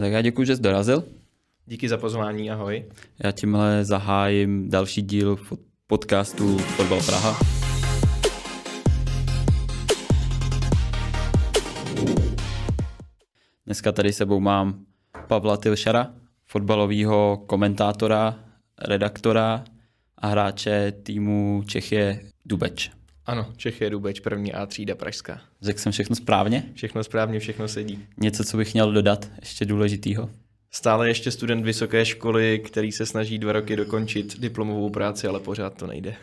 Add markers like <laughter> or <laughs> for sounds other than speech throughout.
Tak já děkuji, že jsi dorazil. Díky za pozvání, ahoj. Já tímhle zahájím další díl podcastu Fotbal Praha. Dneska tady sebou mám Pavla Tilšara, fotbalového komentátora, redaktora a hráče týmu Čechie Dubeč. Ano, Čechie Dubeč, první A třída Pražská. Řekl jsem všechno správně? Všechno správně, všechno sedí. Něco, co bych měl dodat, ještě důležitýho? Stále ještě student vysoké školy, který se snaží dva roky dokončit diplomovou práci, ale pořád to nejde.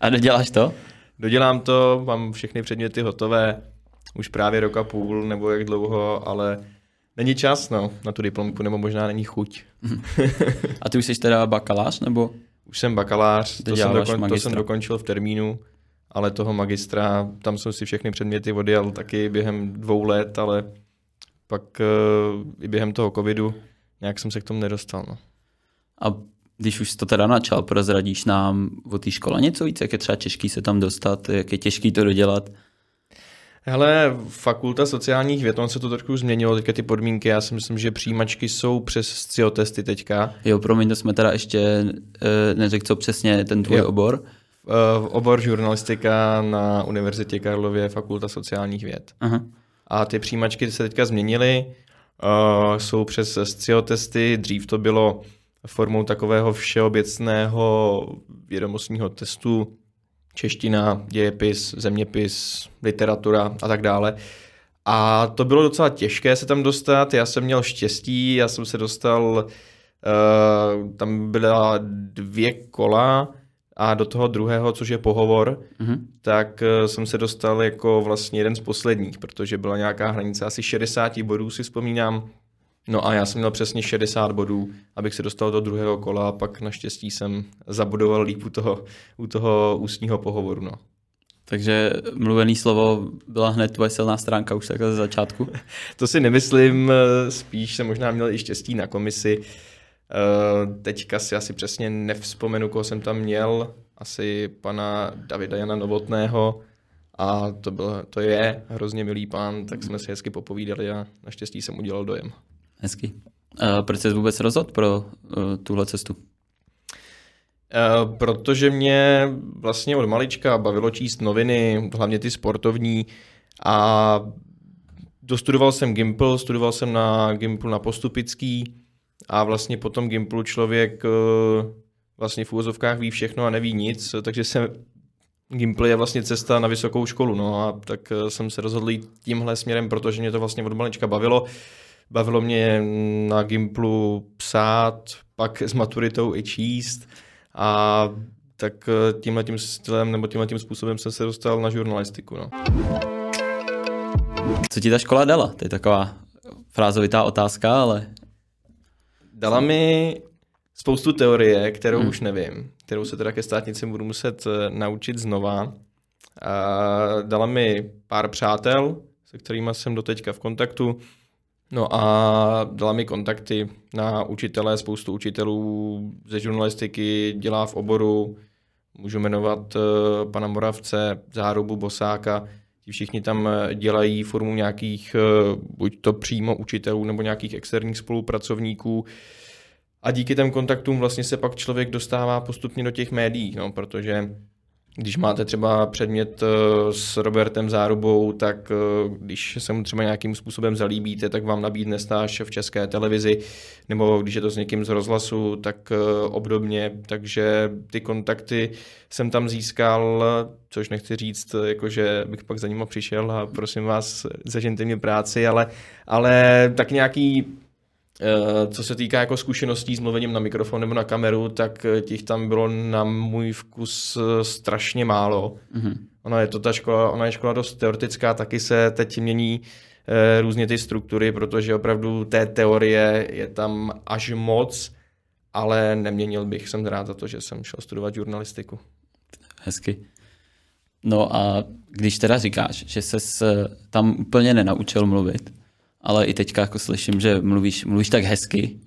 A doděláš to? Dodělám to, mám všechny předměty hotové, už právě rok a půl nebo jak dlouho, ale není čas no, na tu diplomku, nebo možná není chuť. <laughs> a ty už jsi teda bakalář, nebo? Už jsem bakalář, to jsem, dokon, to jsem dokončil v termínu, ale toho magistra, tam jsem si všechny předměty odjel taky během dvou let, ale pak uh, i během toho covidu nějak jsem se k tomu nedostal. No. A když už to teda načal, prozradíš nám o té škole něco víc, jak je třeba těžký se tam dostat, jak je těžký to dodělat? Hele, fakulta sociálních věd, on se to trošku změnilo, teďka ty podmínky, já si myslím, že přijímačky jsou přes sciotesty teďka. Jo, promiň, to jsme teda ještě e, neřekl, co přesně ten tvůj jo. obor. Uh, obor žurnalistika na Univerzitě Karlově, fakulta sociálních věd. Aha. A ty přijímačky se teďka změnily, uh, jsou přes sciotesty, dřív to bylo formou takového všeobecného vědomostního testu, čeština, dějepis, zeměpis, literatura a tak dále. A to bylo docela těžké se tam dostat, já jsem měl štěstí, já jsem se dostal, uh, tam byla dvě kola a do toho druhého, což je pohovor, mm-hmm. tak uh, jsem se dostal jako vlastně jeden z posledních, protože byla nějaká hranice asi 60 bodů, si vzpomínám, No a já jsem měl přesně 60 bodů, abych se dostal do druhého kola a pak naštěstí jsem zabudoval líp u toho, u toho ústního pohovoru. No. Takže mluvený slovo byla hned tvoje silná stránka už takhle ze začátku? <laughs> to si nemyslím, spíš jsem možná měl i štěstí na komisi. Eh, teďka si asi přesně nevzpomenu, koho jsem tam měl, asi pana Davida Jana Novotného, a to, byl, to je hrozně milý pán, tak jsme si hezky popovídali a naštěstí jsem udělal dojem. Hezký. A proč jsi vůbec rozhodl pro uh, tuhle cestu? Uh, protože mě vlastně od malička bavilo číst noviny, hlavně ty sportovní a dostudoval jsem Gimpl, studoval jsem na Gimpl na Postupický a vlastně po tom Gimplu člověk uh, vlastně v úvozovkách ví všechno a neví nic, takže jsem Gimpl je vlastně cesta na vysokou školu, no a tak jsem se rozhodl jít tímhle směrem, protože mě to vlastně od malička bavilo. Bavilo mě na Gimplu psát, pak s maturitou i číst a tak eh, tímhle tím stylem nebo tímhle tím způsobem jsem se dostal na žurnalistiku. No. Co ti ta škola dala? To je taková frázovitá otázka, ale... Dala mi spoustu teorie, kterou hmm. už nevím, kterou se teda ke státnici budu muset eh, naučit znova. A dala mi pár přátel, se kterými jsem doteďka v kontaktu. No a dala mi kontakty na učitele, spoustu učitelů ze žurnalistiky, dělá v oboru, můžu jmenovat uh, pana Moravce, Zárubu, Bosáka, ti všichni tam eh, dělají formu nějakých uh, buď to přímo učitelů nebo nějakých externích spolupracovníků. A díky těm kontaktům vlastně se pak člověk dostává postupně do těch médií, no, protože když máte třeba předmět eh, s Robertem Zárubou, tak eh, když se mu třeba nějakým způsobem zalíbíte, tak vám nabídne stáž v české televizi, nebo když je to s někým z rozhlasu, tak eh, obdobně. Takže ty kontakty jsem tam získal, což nechci říct, jakože bych pak za nima přišel a prosím vás, zažente mě práci, ale, ale tak nějaký co se týká jako zkušeností s mluvením na mikrofon nebo na kameru, tak eh, těch tam bylo na můj vkus eh, strašně málo. Mm-hmm. Ona je to ta škola, ona je škola dost teoretická, taky se teď mění různě ty struktury, protože opravdu té teorie je tam až moc, ale neměnil bych, jsem rád za to, že jsem šel studovat žurnalistiku. Hezky. No a když teda říkáš, že ses tam úplně nenaučil mluvit, ale i teďka jako slyším, že mluvíš, mluvíš tak hezky.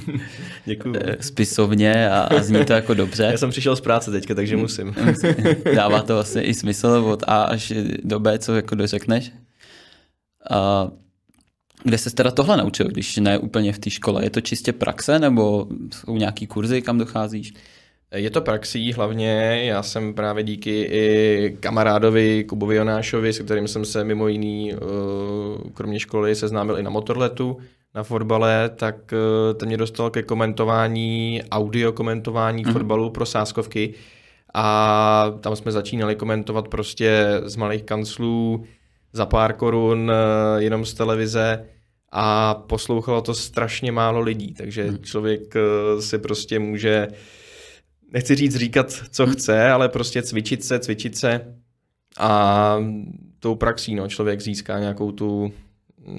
<laughs> Děkuju. Eh, spisovně a, a zní to jako dobře. Já jsem přišel z práce teďka, takže musím. <laughs> Dává to vlastně i smysl od A až do B, co jako dořekneš. A Kde se teda tohle naučil, když ne úplně v té škole? Je to čistě praxe nebo jsou nějaký kurzy, kam docházíš? Je to praxí hlavně, já jsem právě díky i kamarádovi Kubovi Jonášovi, se kterým jsem se mimo jiný, eh, kromě školy, seznámil i na motorletu, na fotbale, tak eh, ten mě dostal ke komentování, audio komentování mm. fotbalu pro sáskovky a tam jsme začínali komentovat prostě z malých kanclů za pár korun eh, jenom z televize a poslouchalo to strašně málo lidí, takže mm. člověk si prostě může nechci říct říkat, co chce, ale prostě cvičit se, cvičit se a tou praxí no, člověk získá nějakou tu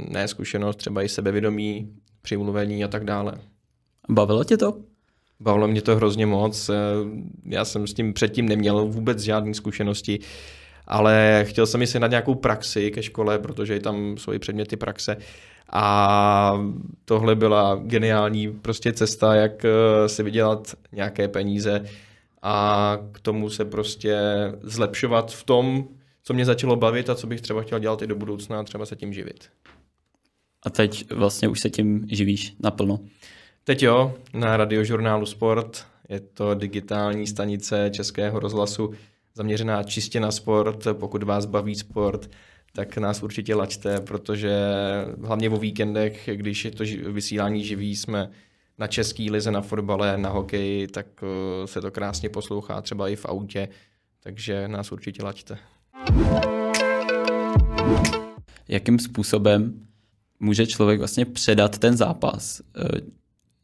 neskušenost, třeba i sebevědomí, přimluvení a tak dále. Bavilo tě to? Bavilo mě to hrozně moc. Já jsem s tím předtím neměl vůbec žádné zkušenosti, ale chtěl jsem si na nějakou praxi ke škole, protože tam jsou i předměty praxe a tohle byla geniální prostě cesta, jak eh, si vydělat nějaké peníze a k tomu se prostě zlepšovat v tom, co mě začalo bavit a co bych třeba chtěl dělat i do budoucna, třeba se tím živit. A teď vlastně už se tím živíš naplno? Teď jo, na radiožurnálu Sport. Je to digitální stanice Českého rozhlasu zaměřená čistě na sport. Pokud vás baví sport, tak nás určitě lačte, protože hlavně o víkendech, když je to vysílání živý, jsme na český lize, na fotbale, na hokeji, tak eh, se to krásně poslouchá třeba i v autě, takže nás určitě lačte. Jakým způsobem může člověk vlastně předat ten zápas eh,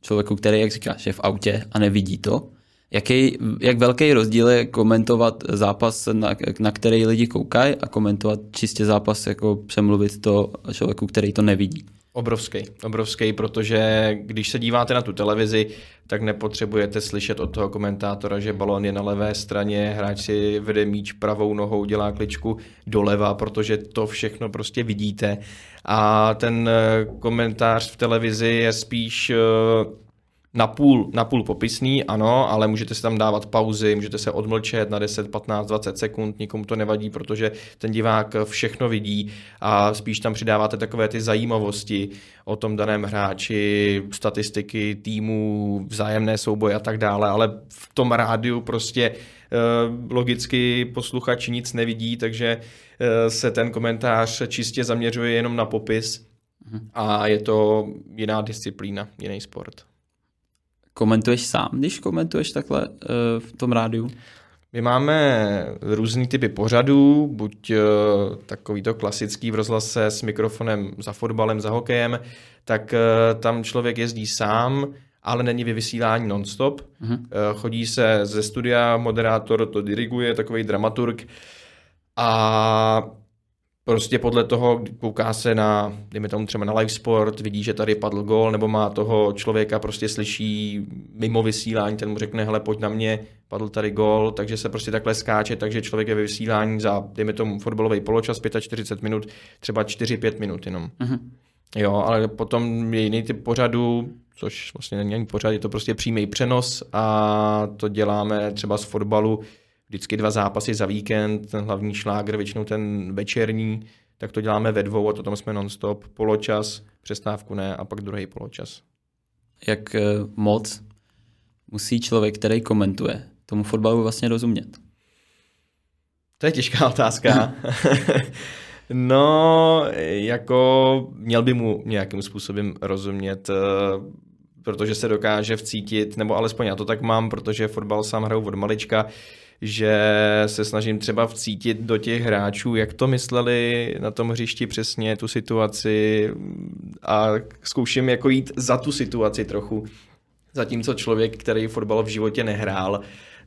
člověku, který, jak říkáš, je v autě a nevidí to, Jaký, jak velký rozdíl je komentovat zápas, na, na který lidi koukají a komentovat čistě zápas, jako přemluvit to člověku, který to nevidí? Obrovský, obrovský, protože když se díváte na tu televizi, tak nepotřebujete slyšet od toho komentátora, že balon je na levé straně, hráč si vede míč pravou nohou, dělá kličku doleva, protože to všechno prostě vidíte. A ten eh, komentář v televizi je spíš eh, napůl, napůl popisný, ano, ale můžete si tam dávat pauzy, můžete se odmlčet na 10, 15, 20 sekund, nikomu to nevadí, protože ten divák všechno vidí a spíš tam přidáváte takové ty zajímavosti o tom daném hráči, statistiky týmu, vzájemné souboje a tak dále, ale v tom rádiu prostě eh, logicky posluchač nic nevidí, takže eh, se ten komentář čistě zaměřuje jenom na popis mhm. a je to jiná disciplína, jiný sport. Komentuješ sám, když komentuješ takhle uh, v tom rádiu? My máme různý typy pořadů, buď uh, takový to klasický v rozhlase s mikrofonem za fotbalem, za hokejem, tak uh, tam člověk jezdí sám, ale není ve vysílání nonstop. Uh-huh. Uh, chodí se ze studia, moderátor to diriguje, takový dramaturg a prostě podle toho kouká se na, dejme tomu třeba na live sport, vidí, že tady padl gol, nebo má toho člověka, prostě slyší mimo vysílání, ten mu řekne, hele, pojď na mě, padl tady gol, takže se prostě takhle skáče, takže člověk je ve vysílání za, dejme tomu, fotbalový poločas, 45 minut, třeba 4-5 minut jenom. Uh-huh. Jo, ale potom je jiný typ pořadu, což vlastně není ani pořad, je to prostě přímý přenos a to děláme třeba z fotbalu, vždycky dva zápasy za víkend, ten hlavní šláger, většinou ten večerní, tak to děláme ve dvou a to tam jsme nonstop, poločas, přestávku ne a pak druhý poločas. Jak eh, moc musí člověk, který komentuje, tomu fotbalu vlastně rozumět? To je těžká otázka. <laughs> no, jako měl by mu nějakým způsobem rozumět, eh, protože se dokáže vcítit, nebo alespoň já to tak mám, protože fotbal sám hraju od malička, že se snažím třeba vcítit do těch hráčů, jak to mysleli na tom hřišti přesně, tu situaci a zkouším jako jít za tu situaci trochu. Zatímco člověk, který fotbal v životě nehrál,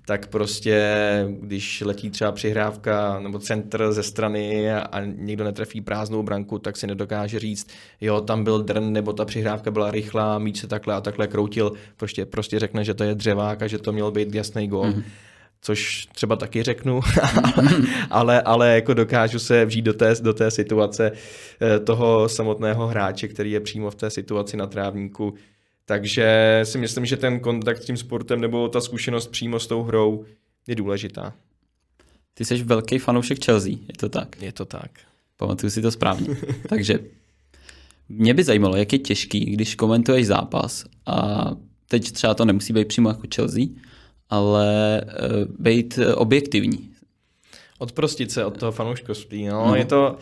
tak prostě, když letí třeba přihrávka nebo centr ze strany a někdo netrefí prázdnou branku, tak si nedokáže říct, jo, tam byl drn, nebo ta přihrávka byla rychlá, míč se takhle a takhle kroutil, prostě, prostě řekne, že to je dřevák a že to měl být jasný gol. Mm-hmm což třeba taky řeknu, <laughs> ale, ale jako dokážu se vžít do té, do té situace eh, toho samotného hráče, který je přímo v té situaci na trávníku. Takže si myslím, že ten kontakt s tím sportem nebo ta zkušenost přímo s tou hrou je důležitá. Ty jsi velký fanoušek Chelsea, je to tak? Je to tak. Pamatuju si to správně. <laughs> Takže Mě by zajímalo, jak je těžký, když komentuješ zápas a teď třeba to nemusí být přímo jako Chelsea, ale uh, být objektivní. Odprostit se od toho fanouškovství. No, no. Je to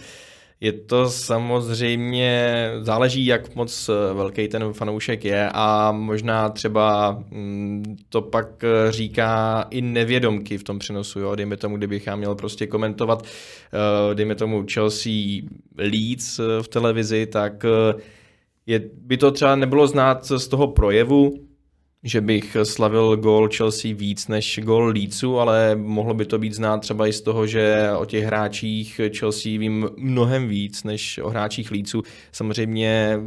je to samozřejmě, záleží, jak moc eh, velký ten fanoušek je a možná třeba mm, to pak eh, říká i nevědomky v tom přenosu, jo, dejme tomu, kdybych já měl prostě komentovat, eh, dejme tomu Chelsea Leeds v televizi, tak je, by to třeba nebylo znát z toho projevu, že bych slavil gol Chelsea víc než gol Leedsu, ale mohlo by to být znát třeba i z toho, že o těch hráčích Chelsea vím mnohem víc než o hráčích Leedsu. Samozřejmě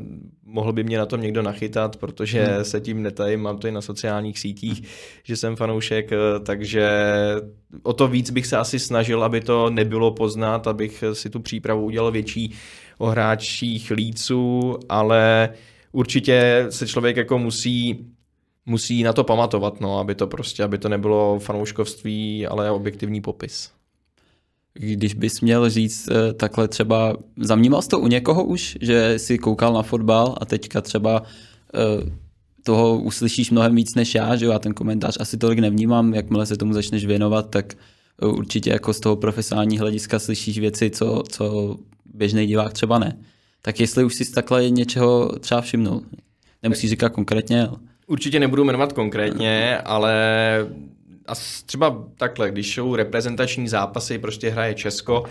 mohl by mě na tom někdo nachytat, protože hmm. se tím netajím, mám to i na sociálních sítích, že jsem fanoušek, takže o to víc bych se asi snažil, aby to nebylo poznat, abych si tu přípravu udělal větší o hráčích Leedsu, ale určitě se člověk jako musí musí na to pamatovat, no, aby to prostě, aby to nebylo fanouškovství, ale objektivní popis. Když bys měl říct eh, takhle třeba, zamnímal jsi to u někoho už, že si koukal na fotbal a teďka třeba eh, toho uslyšíš mnohem víc než já, že já ten komentář asi tolik nevnímám, jakmile se tomu začneš věnovat, tak eh, určitě jako z toho profesionální hlediska slyšíš věci, co, co běžný divák třeba ne. Tak jestli už jsi takhle něčeho třeba všimnul. Nemusíš říkat konkrétně, ale... Určitě nebudu jmenovat konkrétně, ale a třeba takhle, když jsou reprezentační zápasy, prostě hraje Česko,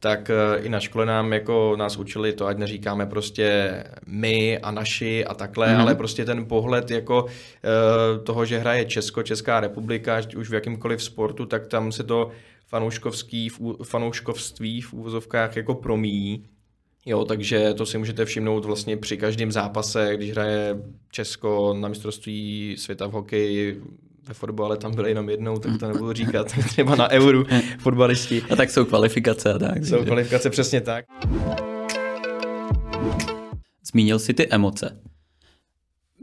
tak eh, i na škole nám jako nás učili to, ať neříkáme prostě my a naši a takhle, mm-hmm. ale prostě ten pohled jako uh, toho, že hraje Česko, Česká republika, už v jakýmkoliv sportu, tak tam se to fanouškovský, fanouškovství v úvozovkách jako promíjí Jo, takže to si můžete všimnout vlastně při každém zápase, když hraje Česko na mistrovství světa v hokeji, ve fotbale tam byli jenom jednou, tak to nebudu říkat, <laughs> třeba na euru fotbalisti. A tak jsou kvalifikace a tak. Jsou kvalifikace, přesně tak. Zmínil si ty emoce.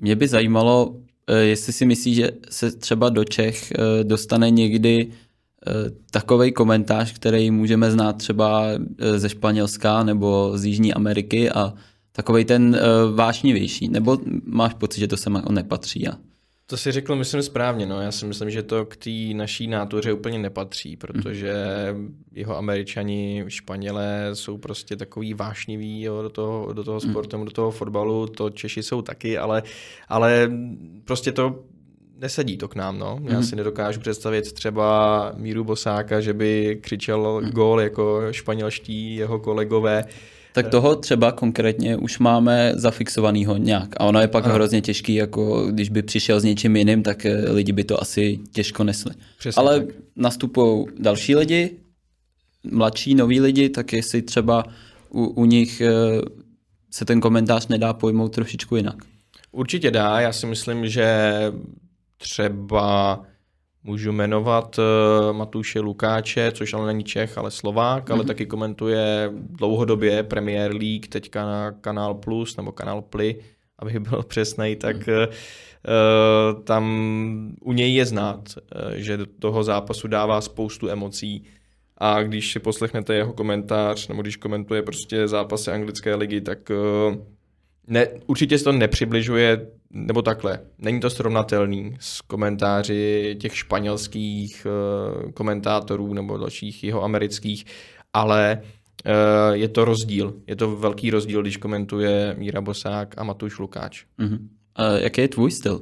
Mě by zajímalo, eh, jestli si myslíš, že se třeba do Čech eh, dostane někdy takový komentář, který můžeme znát třeba eh, ze Španělska nebo z Jižní Ameriky a takový ten uh, vášnivější, nebo máš pocit, že to sem nepatří? A... To si řekl, myslím, správně. No. Já si myslím, že to k té naší nátuře úplně nepatří, protože jeho američani, Španělé jsou prostě takový vášniví jo, do, toho, do toho sportu, do toho fotbalu. To Češi jsou taky, ale, ale prostě to nesedí to k nám, no. Já mm-hmm. si nedokážu představit třeba Míru Bosáka, že by křičel mm. gól jako španělští jeho kolegové. Tak toho třeba konkrétně už máme zafixovanýho nějak. A ono je pak ano. hrozně těžký, jako když by přišel s něčím jiným, tak eh, lidi by to asi těžko nesli. Přesně Ale tak. nastupují další lidi, mladší, noví lidi, tak jestli třeba u, u nich eh, se ten komentář nedá pojmout trošičku jinak. Určitě dá, já si myslím, že třeba můžu jmenovat uh, Matuše Lukáče, což ale není Čech, ale Slovák, mm-hmm. ale mhm. taky komentuje dlouhodobě Premier League, teďka na Kanál Plus nebo Kanál Ply, abych byl <laughs> přesnej, tak mm-hmm. uh, tam u něj je znát, uh, že do toho zápasu dává spoustu emocí a když si poslechnete jeho komentář, nebo když komentuje prostě zápasy anglické ligy, tak uh, ne, určitě se to nepřibližuje nebo takhle, není to srovnatelný s komentáři těch španělských uh, komentátorů nebo dalších jeho amerických, ale uh, je to rozdíl. Je to velký rozdíl, když komentuje Míra Bosák a Matuš Lukáč. Uh-huh. Uh, jaký je tvůj styl?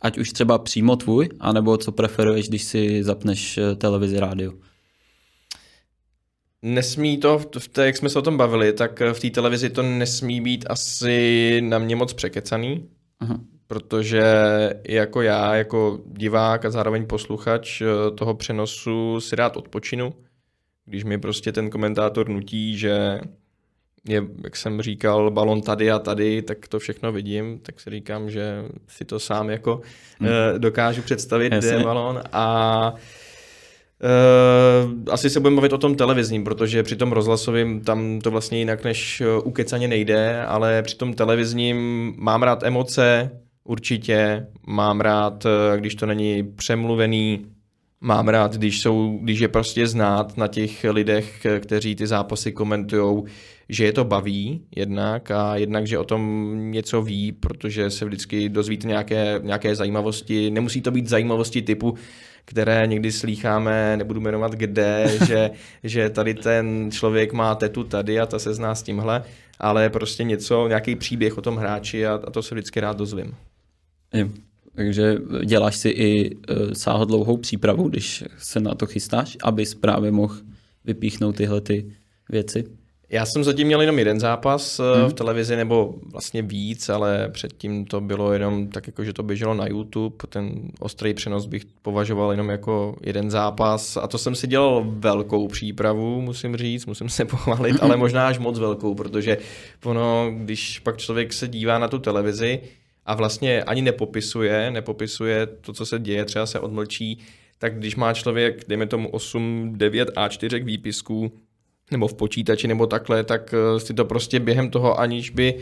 Ať už třeba přímo tvůj, anebo co preferuješ, když si zapneš televizi, rádio? Nesmí to, v té, jak jsme se o tom bavili, tak v té televizi to nesmí být asi na mě moc překecaný, Aha. protože jako já, jako divák a zároveň posluchač eh, toho přenosu si rád odpočinu, když mi prostě ten komentátor nutí, že je, jak jsem říkal, balon tady a tady, tak to všechno vidím, tak si říkám, že si to sám jako hmm. dokážu představit, Jasně. kde je balon a Uh, asi se budeme mluvit o tom televizním, protože při tom rozhlasovém tam to vlastně jinak než eh, ukecaně nejde, ale při tom televizním mám rád emoce, určitě, mám rád, eh, když to není přemluvený, mám rád, když, jsou, když je prostě znát na těch lidech, kteří ty zápasy komentují, že je to baví jednak a jednak, že o tom něco ví, protože se vždycky dozvíte nějaké, nějaké zajímavosti. Nemusí to být zajímavosti typu, které někdy slýcháme, nebudu jmenovat kde, <laughs> že, že tady ten člověk má tetu tady a ta se zná s tímhle, ale prostě něco, nějaký příběh o tom hráči a, a to se vždycky rád dozvím. Jo. Takže děláš si i uh, sáhodlouhou přípravu, když se na to chystáš, abys právě mohl vypíchnout tyhle ty věci? Já jsem zatím měl jenom jeden zápas hmm. v televizi, nebo vlastně víc, ale předtím to bylo jenom tak, jako že to běželo na YouTube. Ten ostrý přenos bych považoval jenom jako jeden zápas. A to jsem si dělal velkou přípravu, musím říct, musím se <laughs> pochválit, ale možná až moc velkou, protože ono, když pak člověk se dívá na tu televizi a vlastně ani nepopisuje, nepopisuje to, co se děje, třeba se odmlčí, tak když má člověk, dejme tomu 8, 9 A4 výpisků, nebo v počítači nebo takhle, tak eh, si to prostě během toho, aniž by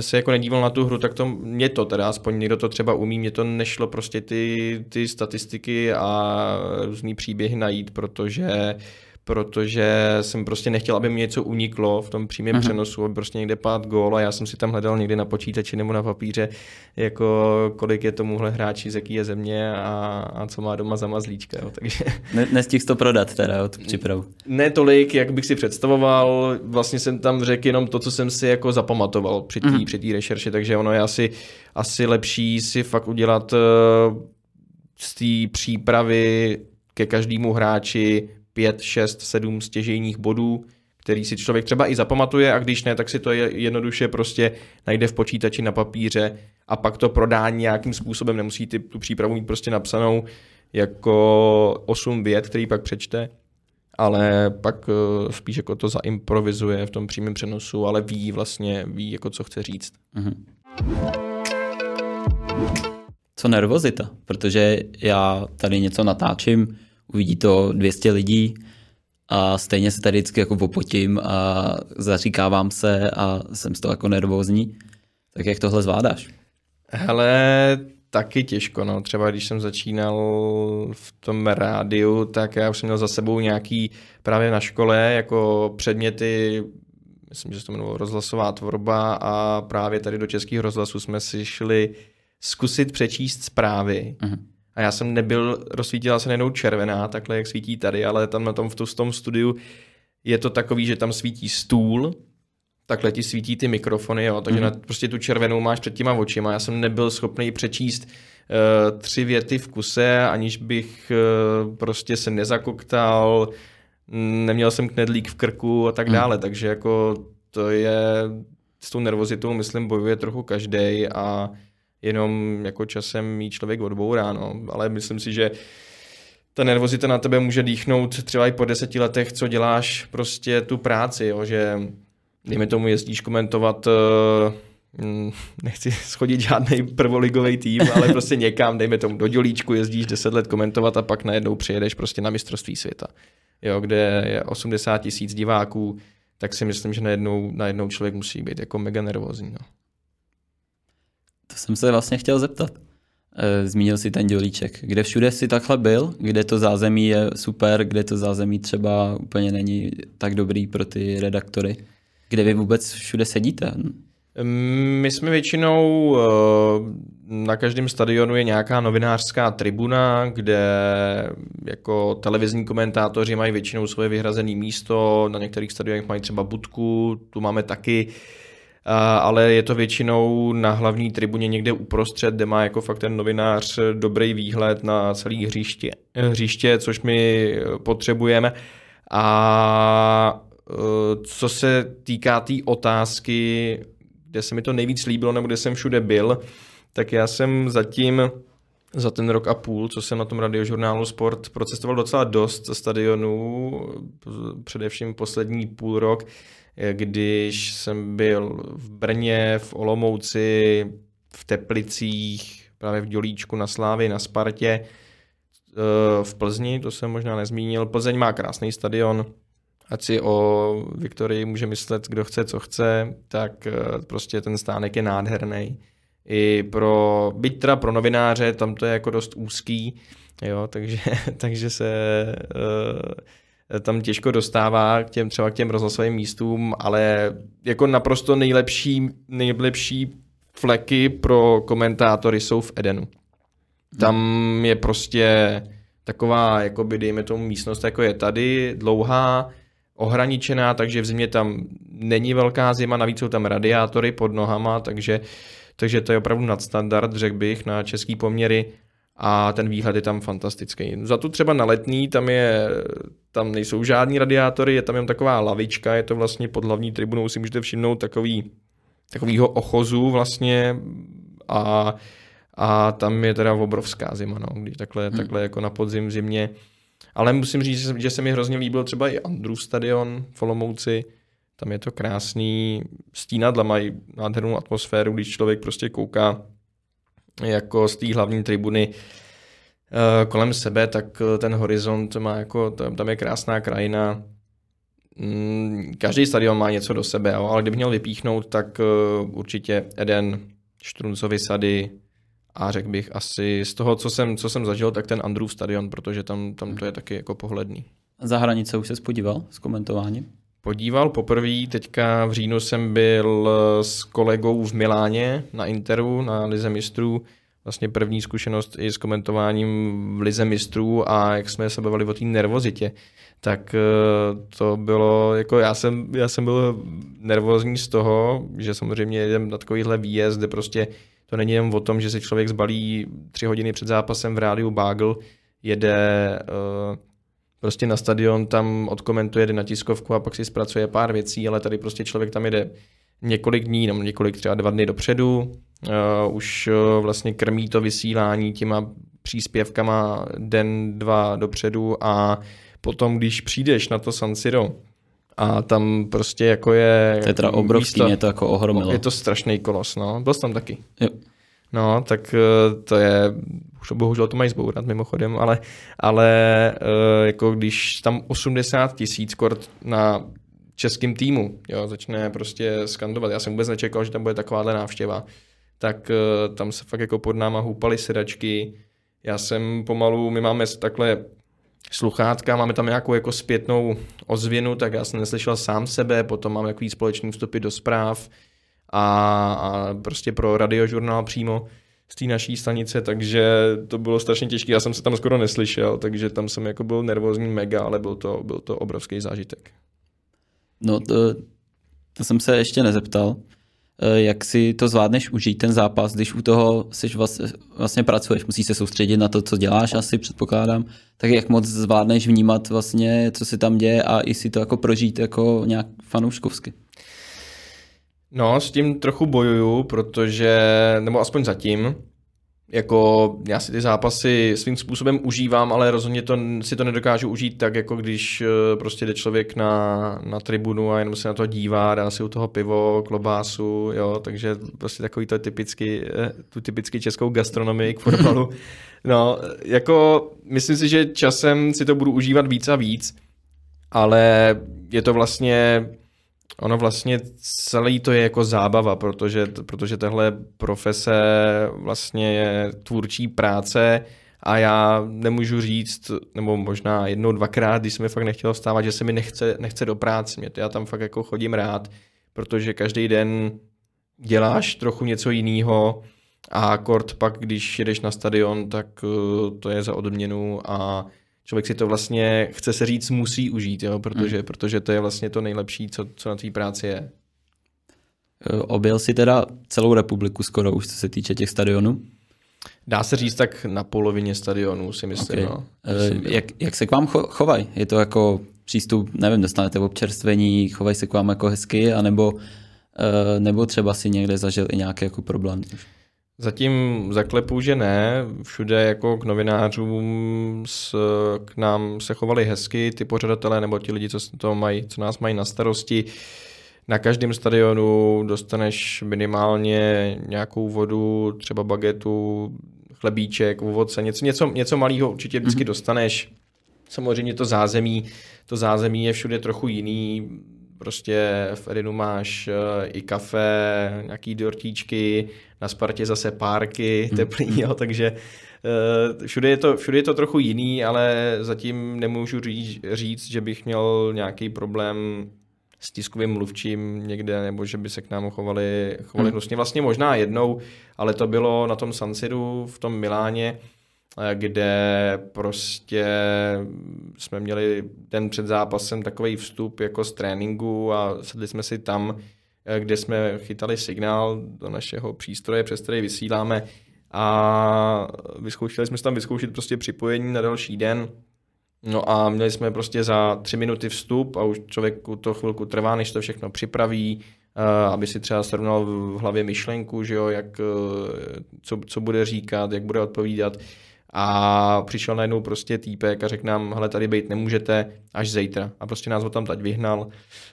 se jako nedíval na tu hru, tak to mě to teda, aspoň někdo to třeba umí, mě to nešlo prostě ty, ty statistiky a různý příběhy najít, protože uh, protože jsem prostě nechtěl, aby mi něco uniklo v tom přímém uh-huh. přenosu, aby prostě někde pát gól a já jsem si tam hledal někdy na počítači nebo na papíře, jako kolik je tomuhle hráči, z jaký je země a, a co má doma za mazlíčka. Jo. Takže... Ne, nestihl to prodat teda od přípravu. Ne tolik, jak bych si představoval, vlastně jsem tam řekl jenom to, co jsem si jako zapamatoval při té uh-huh. při rešerši, takže ono je asi, asi lepší si fakt udělat uh, z té přípravy ke každému hráči 5, 6, 7 stěžejních bodů, který si člověk třeba i zapamatuje a když ne, tak si to jednoduše prostě najde v počítači na papíře a pak to prodá nějakým způsobem, nemusí ty, tu přípravu mít prostě napsanou jako 8 vět, který pak přečte, ale pak uh, spíš jako to zaimprovizuje v tom přímém přenosu, ale ví vlastně, ví jako co chce říct. Mm-hmm. Co nervozita, protože já tady něco natáčím, uvidí to 200 lidí a stejně se tady vždycky jako popotím a zaříkávám se a jsem z toho jako nervózní. Tak jak tohle zvládáš? Hele, taky těžko, no. Třeba když jsem začínal v tom rádiu, tak já už jsem měl za sebou nějaký právě na škole jako předměty, myslím, že se to jmenovalo rozhlasová tvorba a právě tady do českých rozhlasů jsme si šli zkusit přečíst zprávy. Uh-huh. A já jsem nebyl, rozsvítila se nejenom červená, takhle jak svítí tady, ale tam na tom v, v tom studiu je to takový, že tam svítí stůl, takhle ti svítí ty mikrofony, jo, takže mm-hmm. na, prostě tu červenou máš před těma očima. Já jsem nebyl schopný přečíst uh, tři věty v kuse, aniž bych uh, prostě se nezakoktal, neměl jsem knedlík v krku a tak mm. dále, takže jako to je s tou nervozitou, myslím, bojuje trochu každý a jenom jako časem mít člověk odbourá, no. ale myslím si, že ta nervozita na tebe může dýchnout třeba i po deseti letech, co děláš prostě tu práci, jo, že dejme tomu jezdíš komentovat uh, <laughs> nechci schodit žádný prvoligový tým, ale <laughs> prostě někam, dejme tomu do Dělíčku, jezdíš 10 let komentovat a pak najednou přijedeš prostě na mistrovství světa, jo, kde je 80 tisíc diváků, tak si myslím, že najednou, najednou člověk musí být jako mega nervózní. No. To jsem se vlastně chtěl zeptat. Eh, zmínil si ten dělíček. Kde všude si takhle byl? Kde to zázemí je super, kde to zázemí třeba úplně není tak dobrý pro ty redaktory? Kde vy vůbec všude sedíte? My jsme většinou, eh, na každém stadionu je nějaká novinářská tribuna, kde jako televizní komentátoři mají většinou svoje vyhrazené místo, na některých stadionech mají třeba budku, tu máme taky ale je to většinou na hlavní tribuně někde uprostřed, kde má jako fakt ten novinář dobrý výhled na celý hřiště, hřiště což my potřebujeme. A e, co se týká té tý otázky, kde se mi to nejvíc líbilo, nebo kde jsem všude byl, tak já jsem zatím za ten rok a půl, co jsem na tom radiožurnálu Sport procestoval docela dost stadionů, především poslední půl rok, když jsem byl v Brně, v Olomouci, v Teplicích, právě v Dělíčku na Slávě, na Spartě, eh, v Plzni, to jsem možná nezmínil. Plzeň má krásný stadion, ať si o Viktorii může myslet, kdo chce, co chce, tak eh, prostě ten stánek je nádherný. I pro, byť teda pro novináře, tam to je jako dost úzký, jo, takže, <laughs> takže se tam těžko dostává k těm, třeba k těm rozhlasovým místům, ale jako naprosto nejlepší, nejlepší fleky pro komentátory jsou v Edenu. Tam je prostě taková, jakoby dejme tomu místnost, jako je tady, dlouhá, ohraničená, takže v zimě tam není velká zima, navíc jsou tam radiátory pod nohama, takže, takže to je opravdu nadstandard, řekl bych, na český poměry a ten výhled je tam fantastický. Za tu třeba na letní, tam, je, tam nejsou žádní radiátory, je tam jen taková lavička, je to vlastně pod hlavní tribunou, si můžete všimnout takový, takovýho ochozu vlastně a, a tam je teda obrovská zima, no, když takhle, hmm. takhle jako na podzim zimě. Ale musím říct, že se mi hrozně líbil třeba i Andrew stadion v Olomouci, tam je to krásný, stínadla mají nádhernou atmosféru, když člověk prostě kouká jako z té hlavní tribuny uh, kolem sebe, tak eh, ten horizont má jako, tam, je krásná krajina. Mm, každý stadion má něco do sebe, ale kdybych měl vypíchnout, tak uh, určitě Eden, Štruncovy sady a řekl bych asi z toho, co jsem, co jsem zažil, tak ten Andrew stadion, protože tam, tam to je taky jako pohledný. Za hranice už se spodíval s komentováním? Podíval poprvé. Teďka v říjnu jsem byl s kolegou v Miláně na Interu, na Lize mistrů. Vlastně první zkušenost i s komentováním v Lize mistrů a jak jsme se bavili o té nervozitě, tak eh, to bylo, jako já jsem, já jsem byl nervózní z toho, že samozřejmě jedem na takovýhle výjezd, kde prostě to není jen o tom, že se člověk zbalí tři hodiny před zápasem v rádiu Bagel, jede uh, prostě na stadion, tam odkomentuje, jde na tiskovku a pak si zpracuje pár věcí, ale tady prostě člověk tam jede několik dní, nebo několik třeba dva dny dopředu, uh, už uh, vlastně krmí to vysílání těma příspěvkama den, dva dopředu a potom, když přijdeš na to San Siro, a tam prostě jako je... To je teda obrovský, mě to jako ohromilo. Je to strašný kolos, no. Byl jsi tam taky. Jo. No, tak eh, to je, už bohužel to mají zbourat mimochodem, ale, ale eh, jako když tam 80 tisíc kort na českým týmu, jo, začne prostě skandovat. Já jsem vůbec nečekal, že tam bude takováhle návštěva. Tak eh, tam se fakt jako pod náma houpaly sedačky. Já jsem pomalu, my máme takhle sluchátka, máme tam nějakou jako zpětnou ozvěnu, tak já jsem neslyšel sám sebe, potom mám jaký společný vstupy do zpráv, a, a prostě pro radiožurnál přímo z té naší stanice, takže to bylo strašně těžké. Já jsem se tam skoro neslyšel, takže tam jsem jako byl nervózní mega, ale byl to, byl to obrovský zážitek. No, to, to jsem se ještě nezeptal. Eh, jak si to zvládneš užít ten zápas, když u toho jsi vlastně, vlastně pracuješ, musíš se soustředit na to, co děláš, asi předpokládám, tak jak moc zvládneš vnímat vlastně, co se tam děje a i si to jako prožít jako nějak fanouškovsky? No, s tím trochu bojuju, protože, nebo aspoň zatím, jako já si ty zápasy svým způsobem užívám, ale rozhodně to, si to nedokážu užít tak, jako když eh, prostě jde člověk na, na tribunu a jenom se na to dívá, dá si u toho pivo, klobásu, jo, takže prostě takový to typicky, eh, tu typicky českou gastronomii k fotbalu. <laughs> No, jako myslím si, že časem si to budu užívat víc a víc, ale je to vlastně ono vlastně celý to je jako zábava, protože, protože tahle profese vlastně je tvůrčí práce a já nemůžu říct, nebo možná jednou, dvakrát, když jsem mi fakt nechtěl vstávat, že se mi nechce, nechce do práce. Mě to já tam fakt jako chodím rád, protože každý den děláš trochu něco jiného a kort pak, když jedeš na stadion, tak eh, to je za odměnu a člověk si to vlastně, chce se říct, musí užít, jo? Protože, hmm. protože to je vlastně to nejlepší, co, co na té práci je. Eh, objel si teda celou republiku skoro už, co se týče těch stadionů? Dá se říct tak na polovině stadionů, si myslím. Okay. No. Myslím, jak, jak se k vám cho, chovají? Je to jako přístup, nevím, dostanete občerstvení, chovají se k vám jako hezky, anebo, eh, nebo třeba si někde zažil i nějaký jako problém? Zatím zaklepu, že ne. Všude jako k novinářům s, k nám se chovali hezky ty pořadatelé nebo ti lidi, co, to mají, co nás mají na starosti. Na každém stadionu dostaneš minimálně nějakou vodu, třeba bagetu, chlebíček, ovoce, něco, něco, něco malého určitě vždycky mm-hmm. dostaneš. Samozřejmě to zázemí, to zázemí je všude trochu jiný. Prostě v Edinu máš uh, i kafe, nějaký dortíčky, na Spartě zase párky hmm. teplý, <laughs> jo, takže uh, všude, je to, všude je to trochu jiný, ale zatím nemůžu říct, říct že bych měl nějaký problém s tiskovým mluvčím někde, nebo že by se k nám chovali, chovali hmm. hnusně. Vlastně možná jednou, ale to bylo na tom San Siru v tom Miláně, eh, kde prostě jsme měli den před zápasem takový vstup jako z tréninku a sedli jsme si tam, eh, kde jsme chytali signál do našeho přístroje, přes který vysíláme a vyzkoušeli jsme tam vyzkoušet prostě připojení na další den No a měli jsme prostě za tři minuty vstup a už člověku to chvilku trvá, než to všechno připraví, eh, aby si třeba srovnal v hlavě myšlenku, že jo, jak, eh, co, co bude říkat, jak bude odpovídat. A přišel najednou prostě týpek a řekl nám, hele, tady být nemůžete až zítra. A prostě nás ho tam teď vyhnal.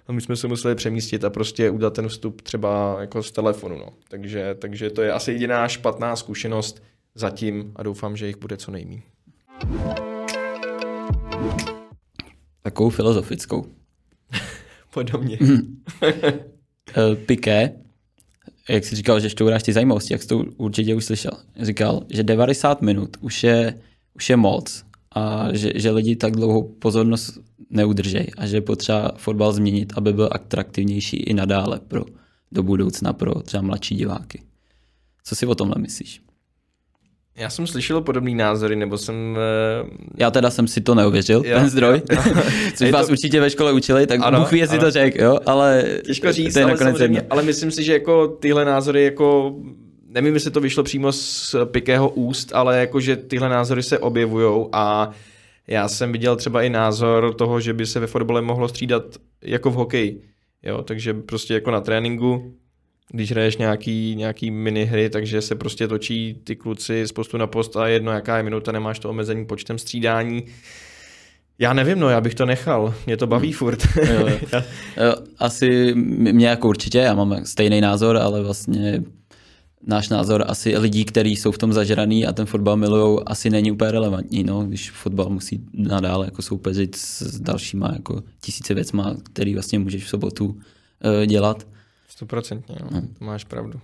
A my jsme se museli přemístit a prostě udělat ten vstup třeba jako z telefonu. No. Takže, takže to je asi jediná špatná zkušenost zatím a doufám, že jich bude co nejméně. Takovou filozofickou. <laughs> Podobně. <laughs> Eh, Piqué, jak jsi říkal, že šťouráš ty zajímavosti, jak jsi to určitě už slyšel, říkal, že 90 minut už je, už je moc a že, že lidi tak dlouho pozornost neudržej a že potřeba fotbal změnit, aby byl atraktivnější i nadále pro, do budoucna pro třeba mladší diváky. Co si o tomhle myslíš? Já jsem slyšel podobný názory, nebo jsem... Uh... Já teda jsem si to neuvěřil, jo, ten zdroj, jo, jo. <laughs> což vás to... určitě ve škole učili, tak ano, Bůh ví, jestli to řekl, jo, ale... Těžko říct, to je ale, samozřejmě, ale myslím si, že jako tyhle názory jako nevím, jestli to vyšlo přímo z Pikého úst, ale jako, že tyhle názory se objevují a já jsem viděl třeba i názor toho, že by se ve fotbale mohlo střídat jako v hokeji. Jo, takže prostě jako na tréninku když hraješ nějaký, nějaký minihry, takže se prostě točí ty kluci z postu na post a jedno, jaká je minuta, nemáš to omezení počtem střídání. Já nevím, no, já bych to nechal. Mě to baví hmm. furt. jo, jo. <laughs> Jo, asi mě jako určitě, já mám stejný názor, ale vlastně náš názor asi lidí, kteří jsou v tom zažraný a ten fotbal milují, asi není úplně relevantní, no, když fotbal musí nadále jako soupeřit s dalšíma jako tisíce věcma, který vlastně můžeš v sobotu uh, dělat. Stoprocentně, no. no. to máš pravdu.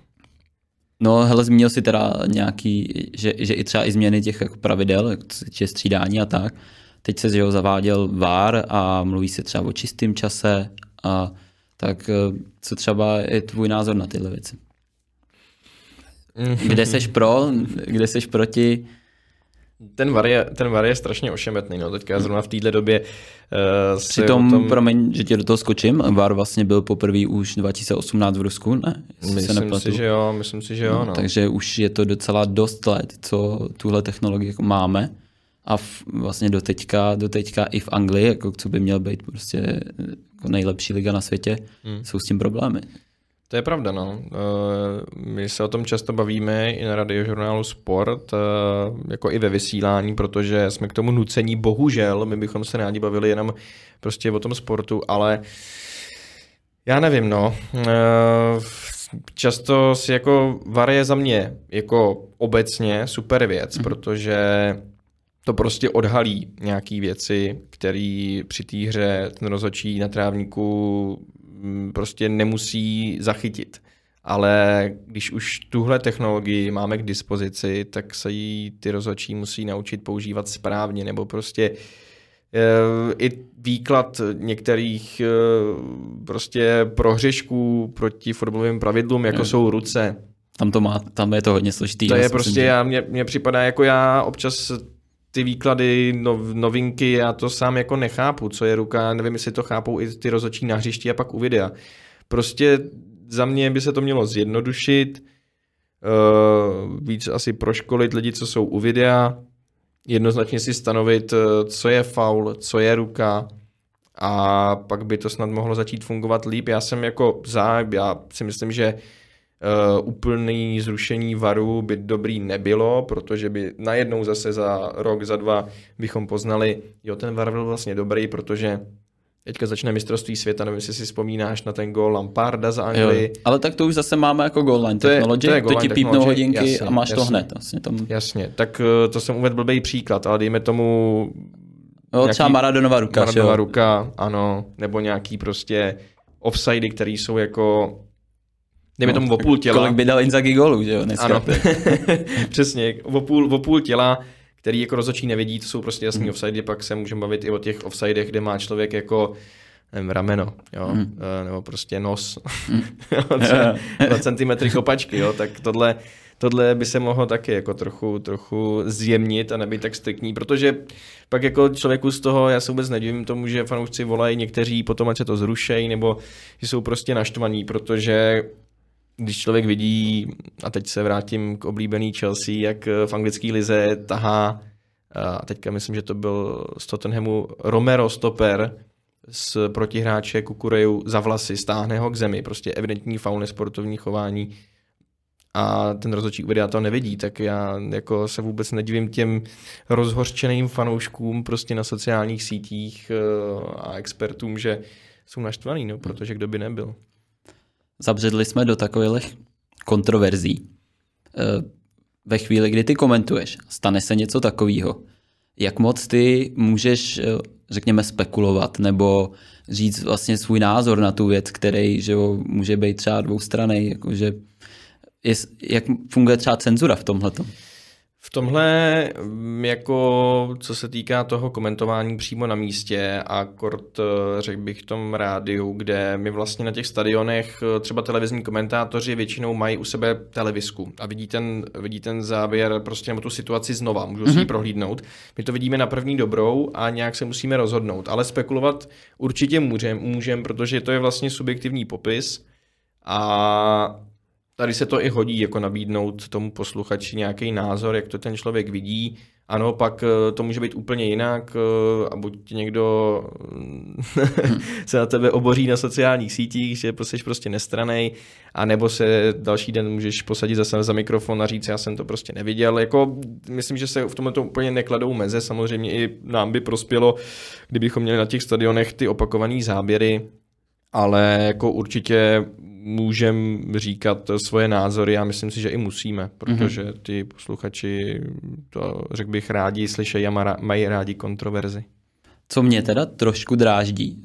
No, hele, zmínil si teda nějaký, že, že i třeba i změny těch jako pravidel, jako střídání a tak. Teď se, že ho zaváděl VAR a mluví se třeba o čistém čase a tak eh, co třeba je tvůj názor na tyhle věci? <laughs> Kde seš pro, kde seš proti? Ten var, je, ten var je strašně ošemetný, no teďka zrovna v téhle době uh, Přitom, tom... promiň, že tě do toho skočím, var vlastně byl poprvé už 2018 v Rusku, ne? Myslím si, že jo, myslím si, že jo, no, no. Takže už je to docela dost let, co tuhle technologii jako máme a v, vlastně do teďka, do teďka i v Anglii, jako co by měl být prostě jako nejlepší liga na světě, hmm. jsou s tím problémy. To je pravda, no. Eh, my se o tom často bavíme i na radiožurnálu Sport, eh, jako i ve vysílání, protože jsme k tomu nucení, bohužel, my bychom se rádi bavili jenom prostě o tom sportu, ale já nevím, no. Eh, často si jako VAR je za mě jako obecně super věc, mm. protože to prostě odhalí nějaký věci, které při té hře ten rozhodčí na trávníku prostě nemusí zachytit. Ale když už tuhle technologii máme k dispozici, tak se jí ty rozhodčí musí naučit používat správně, nebo prostě eh, i výklad některých eh, prostě prohřešků proti fotbalovým pravidlům, jako je. jsou ruce. Tam to má, tam je to hodně složitý. To je prostě, já, mě, mě připadá, jako já občas ty výklady, no, novinky, já to sám jako nechápu, co je ruka, nevím, jestli to chápou i ty rozhodčí na hřišti a pak u videa. Prostě za mě by se to mělo zjednodušit, uh, víc asi proškolit lidi, co jsou u videa, jednoznačně si stanovit, eh, co je faul, co je ruka a pak by to snad mohlo začít fungovat líp. Já jsem jako za, já si myslím, že Uh, úplný zrušení varu by dobrý nebylo, protože by najednou zase za rok, za dva bychom poznali, jo, ten var byl vlastně dobrý, protože Teďka začne mistrovství světa, nevím, jestli si vzpomínáš na ten gol Lamparda za Anglii. Jo, ale tak to už zase máme jako goal line to technology, je, to, je to ti pípnou hodinky jasně, a máš jasně, to hned. Vlastně tam... Jasně, tak eh, to jsem uvedl blbý příklad, ale dejme tomu... Jo, třeba Maradonova ruka. Maradonova ruka, ano, nebo nějaký prostě offsidy, které jsou jako Dejme no, tomu o půl těla. Kolik by dal Inzaghi gólů, že jo? Dneska. Ano, <laughs> <laughs> přesně. O půl, o půl těla, který jako rozhodčí nevidí, to jsou prostě jasný mm. offside, pak se můžeme bavit i o těch offsidech, kde má člověk jako nevím, rameno, jo, mm. nebo prostě nos, mm. 2 cm kopačky, jo, tak tohle, tohle by se mohlo taky jako trochu, trochu zjemnit a nebýt tak striktní, protože pak jako člověku z toho, já se vůbec nedivím tomu, že fanoušci volají někteří potom, ať se to zrušejí, nebo že jsou prostě naštvaní, protože když člověk vidí, a teď se vrátím k oblíbený Chelsea, jak v anglické lize tahá, a teďka myslím, že to byl z Tottenhamu Romero stoper z protihráče Kukureju za vlasy, stáhne ho k zemi, prostě evidentní faul nesportovní chování. A ten rozhodčí uvedá to nevidí, tak já jako se vůbec nedivím těm rozhořčeným fanouškům prostě na sociálních sítích eh, a expertům, že jsou naštvaný, no, protože kdo by nebyl zabředli jsme do takových kontroverzí. Eh, ve chvíli, kdy ty komentuješ, stane se něco takového. Jak moc ty můžeš, eh, řekněme, spekulovat nebo říct vlastně svůj názor na tu věc, který že jo, může být třeba dvoustraný, jakože jak funguje třeba cenzura v tomhle? V tomhle, mm, jako co se týká toho komentování přímo na místě a kort, eh, řekl bych v tom rádiu, kde my vlastně na těch stadionech, eh, třeba televizní komentátoři většinou mají u sebe televizku a vidí ten, vidí ten záběr prostě nebo tu situaci znova, můžou si ji mhm. prohlídnout. My to vidíme na první dobrou a nějak se musíme rozhodnout, ale spekulovat určitě můžeme, můžem, protože to je vlastně subjektivní popis a tady se to i hodí, jako nabídnout tomu posluchači nějaký názor, jak to ten člověk vidí. Ano, pak eh, to může být úplně jinak eh, a buď někdo <laughs> se na tebe oboří na sociálních sítích, že jsi prostě nestranej, a nebo se další den můžeš posadit zase za mikrofon a říct, já jsem to prostě neviděl. Jako, myslím, že se v tomhle to úplně nekladou meze, samozřejmě i nám by prospělo, kdybychom měli na těch stadionech ty opakované záběry, ale jako určitě můžeme říkat svoje názory a myslím si, že i musíme, protože mhm. ty posluchači to, řekl bych, rádi slyšejí a mají rádi kontroverzi. Co mě teda trošku dráždí,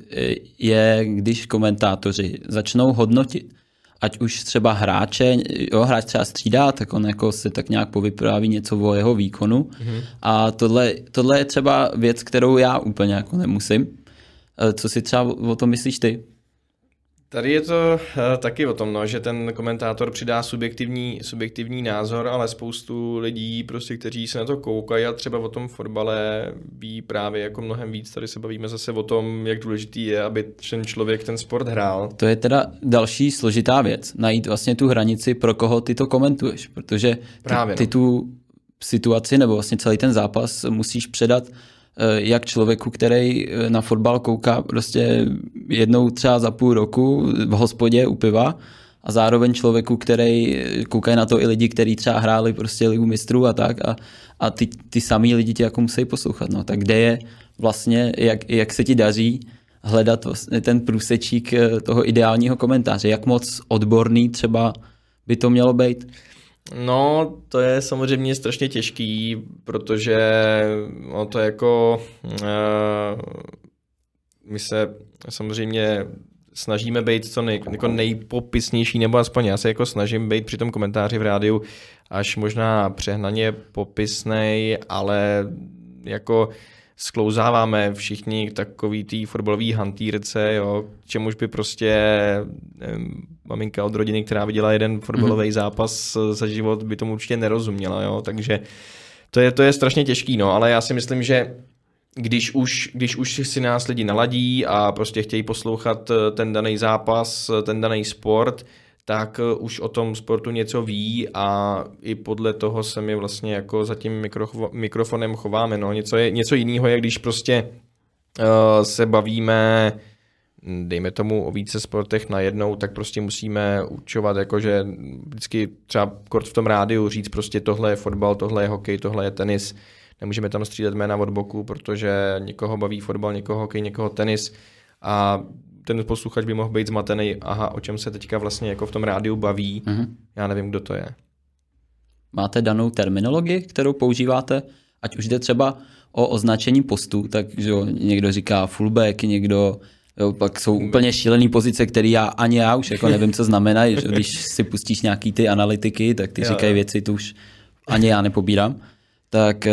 je, když komentátoři začnou hodnotit, ať už třeba hráče, jo, hráč třeba střídá, tak on jako si tak nějak povypráví něco o jeho výkonu mm-hmm. a tohle, tohle je třeba věc, kterou já úplně jako nemusím. Co si třeba o tom myslíš ty? Tady je to uh, taky o tom, no, že ten komentátor přidá subjektivní, subjektivní názor, ale spoustu lidí, prostě, kteří se na to koukají a třeba o tom fotbale ví právě jako mnohem víc. Tady se bavíme zase o tom, jak důležitý je, aby ten člověk ten sport hrál. To je teda další složitá věc, najít vlastně tu hranici, pro koho ty to komentuješ, protože ty, právě, no. ty tu situaci nebo vlastně celý ten zápas musíš předat Eh, jak člověku, který eh, na fotbal kouká prostě jednou třeba za půl roku v hospodě u piva a zároveň člověku, který eh, koukají na to i lidi, kteří třeba hráli prostě ligu mistrů a tak a, a ty, ty samý lidi tě jako musí poslouchat. No. Tak kde je vlastně, jak, jak se ti daří hledat vlastně ten průsečík toho ideálního komentáře, jak moc odborný třeba by to mělo být? No, to je samozřejmě strašně těžký, protože no, to je jako... Uh, my se samozřejmě snažíme být co nej, jako nejpopisnější, nebo aspoň já se jako snažím být při tom komentáři v rádiu až možná přehnaně popisnej, ale jako sklouzáváme všichni takový tý fotbalový hantýrce, jo, čemuž by prostě nevím, maminka od rodiny, která viděla jeden fotbalový mm-hmm. zápas za život, by tomu určitě nerozuměla, jo, takže to je, to je strašně těžký, no, ale já si myslím, že když už, když už si nás lidi naladí a prostě chtějí poslouchat ten daný zápas, ten daný sport, tak eh, už o tom sportu něco ví a i podle toho se my vlastně jako za tím mikrofonem chováme. No. Něco, je, něco jiného je, když prostě uh, se bavíme dejme tomu o více sportech najednou, tak prostě musíme určovat, jakože vždycky třeba kort v tom rádiu říct prostě tohle je fotbal, tohle je hokej, tohle je tenis. Nemůžeme tam střídat jména od boku, protože někoho baví fotbal, někoho hokej, někoho tenis a ten posluchač by mohl být zmatený, aha, o čem se teďka vlastně jako v tom rádiu baví, mm-hmm. já nevím, kdo to je. Máte danou terminologii, kterou používáte, ať už jde třeba o označení postů, tak že jo, někdo říká fullback, někdo Jo, pak jsou úplně šílené pozice, které já ani já už jako nevím, co znamenají. <laughs> Když si pustíš nějaký ty analytiky, tak ty Jo, říkají jo. věci, to už ani já nepobírám. Tak eh,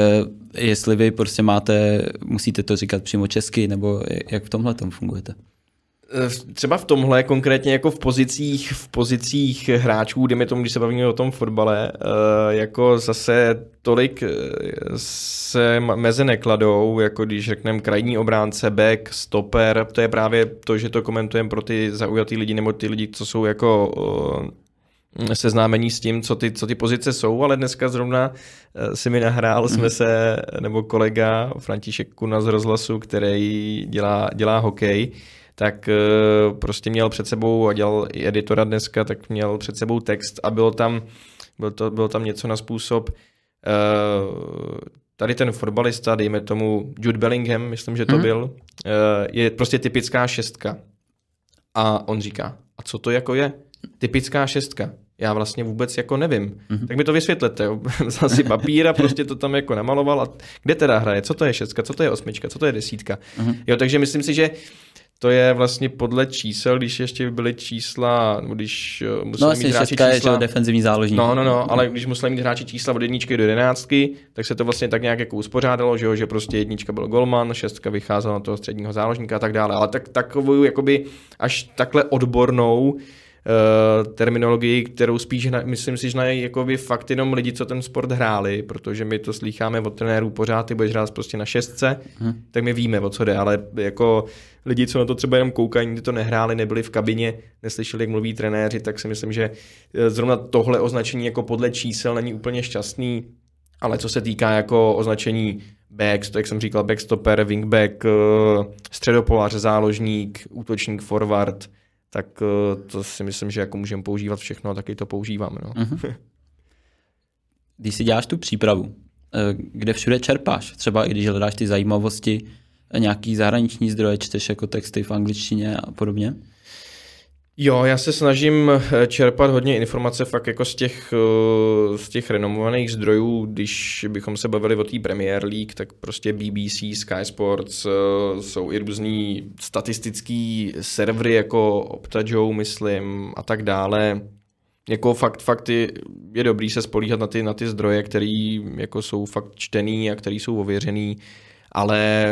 jestli vy prostě máte, musíte to říkat přímo česky, nebo jak v tomhle tom fungujete? Eh, Třeba v tomhle, konkrétně jako v pozicích, v pozicích hráčů, dejme tomu, když se bavíme o tom fotbale, eh, jako zase tolik eh, se meze nekladou, jako když řekneme krajní obránce, back, stopper, to je právě to, že to komentujeme pro ty zaujatý lidi, nebo ty lidi, co jsou jako seznámení s tím, co ty, co ty pozice jsou, ale dneska zrovna si mi nahrál, jsme se, nebo kolega František Kuna z rozhlasu, který dělá, dělá hokej, tak eh, prostě měl před sebou a dělal i editora dneska, tak měl před sebou text a bylo tam, bylo, to, bylo tam něco na způsob eh, tady ten fotbalista, dejme tomu Jude Bellingham, myslím, že to Mhm. byl, eh, je prostě typická šestka. A on říká, a co to jako je? Typická šestka. Já vlastně vůbec jako nevím. Mhm. Tak mi to vysvětlete. jo. <laughs> Vzal si papír a prostě to tam jako namaloval. A kde teda hraje? Co to je šestka? Co to je osmička? Co to je desítka? Mhm. Jo, takže myslím si, že to je vlastně podle čísel, když ještě byly čísla, když eh, museli No mít hráči šestka je že čísla... defenzivní záložník. No, no, no, ale když museli mít hráči čísla od jedničky do jedenáctky, tak se to vlastně tak nějak jako uspořádalo, že, jo, že prostě jednička byl golman, šestka vycházela na toho středního záložníka a tak dále. Ale tak, takovou jakoby až takhle odbornou uh, terminologii, kterou spíš, na, myslím si, že znají jakoby fakt jenom lidi, co ten sport hráli, protože my to slýcháme od trenérů pořád, ty budeš hrát prostě na šestce, Mhm. tak my víme, o co jde, ale jako lidi, co na to třeba jenom koukají, nikdy to nehráli, nebyli v kabině, neslyšeli, jak mluví trenéři, tak si myslím, že eh, zrovna tohle označení jako podle čísel není úplně šťastný, ale co se týká jako označení back, to jak jsem říkal, backstopper, wingback, eh, středopolář, záložník, útočník, forward, tak eh, to si myslím, že jako můžeme používat všechno a taky to používáme. No. Mhm. <laughs> Když si děláš tu přípravu, eh, kde všude čerpáš? Třeba i když hledáš ty zajímavosti, eh, nějaký zahraniční zdroje, čteš jako texty v angličtině a podobně? Jo, já se snažím eh, čerpat hodně informace fakt jako z těch, eh, z těch renomovaných zdrojů, když bychom se bavili o té Premier League, tak prostě BBC, Sky Sports, eh, jsou i různý statistický servery jako Optajoe, myslím, a tak dále. Jako fakt, fakt je, je dobrý se spolíhat na ty, na ty zdroje, který jako jsou fakt čtený a který jsou ověřený, ale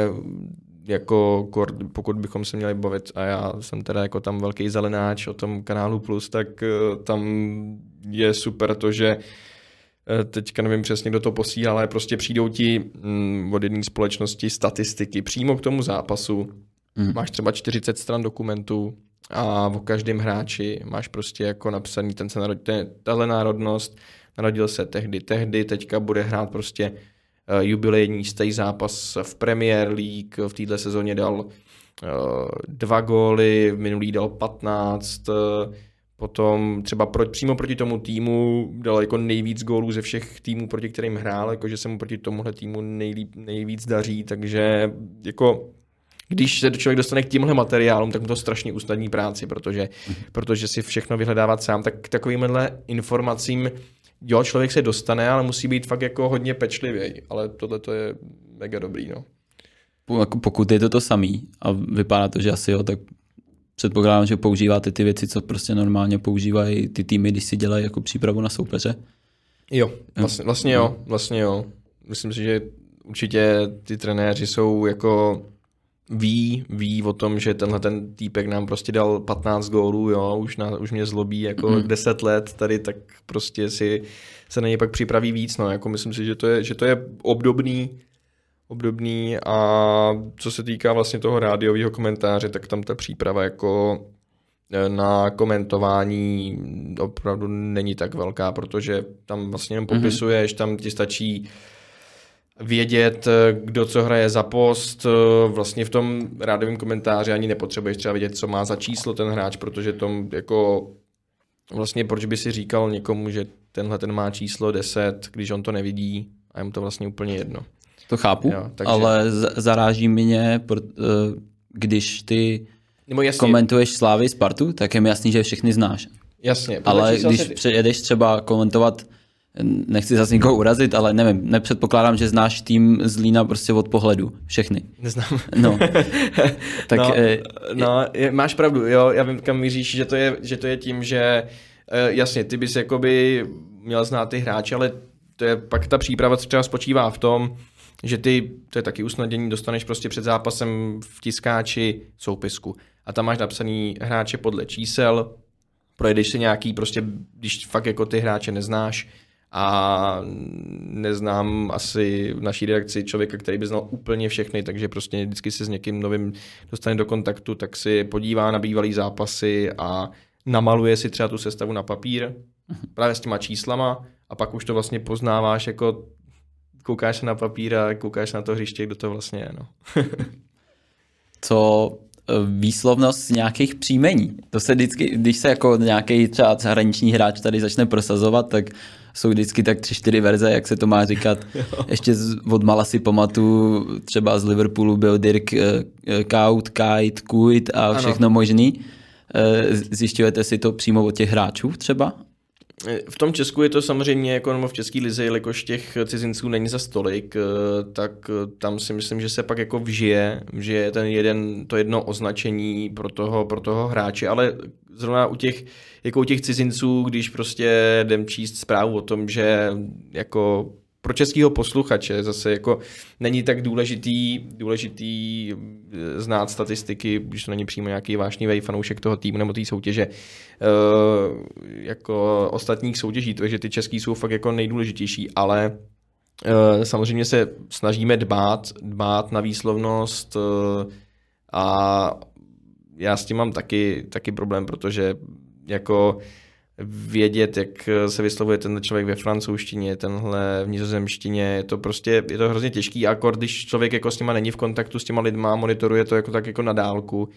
jako pokud bychom se měli bavit, a já jsem teda jako tam velký zelenáč o tom kanálu Plus, tak eh, tam je super to, že eh, teďka nevím přesně, kdo to posílá, ale prostě přijdou ti mm, od jedné společnosti statistiky přímo k tomu zápasu. Mm. Máš třeba 40 stran dokumentů a o každém hráči máš prostě jako napsaný, ten se narodil, ten, tahle národnost, narodil se tehdy, tehdy, teďka bude hrát prostě jubilejní stej zápas v Premier League, v této sezóně dal uh, dva góly, v minulý dal 15, uh, potom třeba pro, přímo proti tomu týmu dal jako nejvíc gólů ze všech týmů, proti kterým hrál, jakože se mu proti tomuhle týmu nejlíp, nejvíc daří, takže jako když se člověk dostane k tímhle materiálům, tak mu to strašně usnadní práci, protože, protože si všechno vyhledávat sám, tak k takovýmhle informacím jo, člověk se dostane, ale musí být fakt jako hodně pečlivý, ale tohle to je mega dobrý, no. Jako Pokud je to to samý a vypadá to, že asi jo, tak předpokládám, že používáte ty věci, co prostě normálně používají ty týmy, když si dělají jako přípravu na soupeře. Jo, vlastně, vlastně jo, vlastně jo. Myslím si, že určitě ty trenéři jsou jako ví, ví o tom, že tenhle ten týpek nám prostě dal 15 gólů, jo, už, na, už mě zlobí jako Mm. mm. 10 let tady, tak prostě si se na něj pak připraví víc, no, jako myslím si, že to je, že to je obdobný, obdobný a co se týká vlastně toho rádiového komentáře, tak tam ta příprava jako eh, na komentování opravdu není tak velká, protože tam vlastně jen Mhm. popisuješ, tam ti stačí vědět, eh, kdo co hraje za post. eh, Vlastně v tom rádiovém komentáři ani nepotřebuješ třeba vědět, co má za číslo ten hráč, protože tom jako vlastně proč by si říkal někomu, že tenhle ten má číslo 10, když on to nevidí a je mu to vlastně úplně jedno. To chápu, Jo, takže- ale zaráží mě, eh, když ty Nebo jasně, komentuješ Slávy Spartu, tak je mi jasný, že všechny znáš. jasně Ale když se- přejedeš třeba komentovat nechci zase někoho urazit, ale nevím, nepředpokládám, že znáš tým z Lína prostě od pohledu, všechny. Neznám. No, <laughs> tak no, eh, no je, máš pravdu, jo, já vím, kam míříš, že to je, že to je tím, že eh, jasně, ty bys jakoby měl znát ty hráče, ale to je pak ta příprava třeba spočívá v tom, že ty, to je taky usnadnění, dostaneš prostě před zápasem v tiskáči soupisku a tam máš napsaný hráče podle čísel, projedeš si nějaký prostě, když fakt jako ty hráče neznáš a neznám asi v naší redakci člověka, který by znal úplně všechny, takže prostě vždycky se s někým novým dostane do kontaktu, tak si podívá na bývalý zápasy a namaluje si třeba tu sestavu na papír, právě s těma číslama a pak už to vlastně poznáváš jako koukáš na papír a koukáš na to hřiště, kdo to vlastně je. No. <laughs> Co výslovnost nějakých příjmení. To se vždycky, když se jako nějaký třeba zahraniční hráč tady začne prosazovat, tak jsou vždycky tak tři, čtyři verze, jak se to má říkat. <laughs> Ještě z, od mala si pamatuju, třeba z Liverpoolu byl Dirk Kaut, Kite, Kuit a všechno ano. možný. Zjišťujete si to přímo od těch hráčů třeba? V tom Česku je to samozřejmě jako nebo v České lize, jelikož těch cizinců není za stolik, eh, tak eh, tam si myslím, že se pak jako vžije, vžije ten jeden, to jedno označení pro toho, pro toho hráče, ale zrovna u těch, jako u těch cizinců, když prostě jdem číst zprávu o tom, že jako pro českého posluchače zase jako není tak důležitý, důležitý eh, znát statistiky, když to není přímo nějaký vášnivý fanoušek toho týmu nebo té soutěže, uh, jako ostatních soutěží, takže ty český jsou fakt jako nejdůležitější, ale uh, samozřejmě se snažíme dbát, dbát na výslovnost a já s tím mám taky, taky problém, protože jako vědět, jak se vyslovuje ten člověk ve francouzštině, tenhle v nizozemštině, je to prostě, je to hrozně těžký a když člověk jako s nima není v kontaktu s těma lidma, monitoruje to jako tak jako na dálku,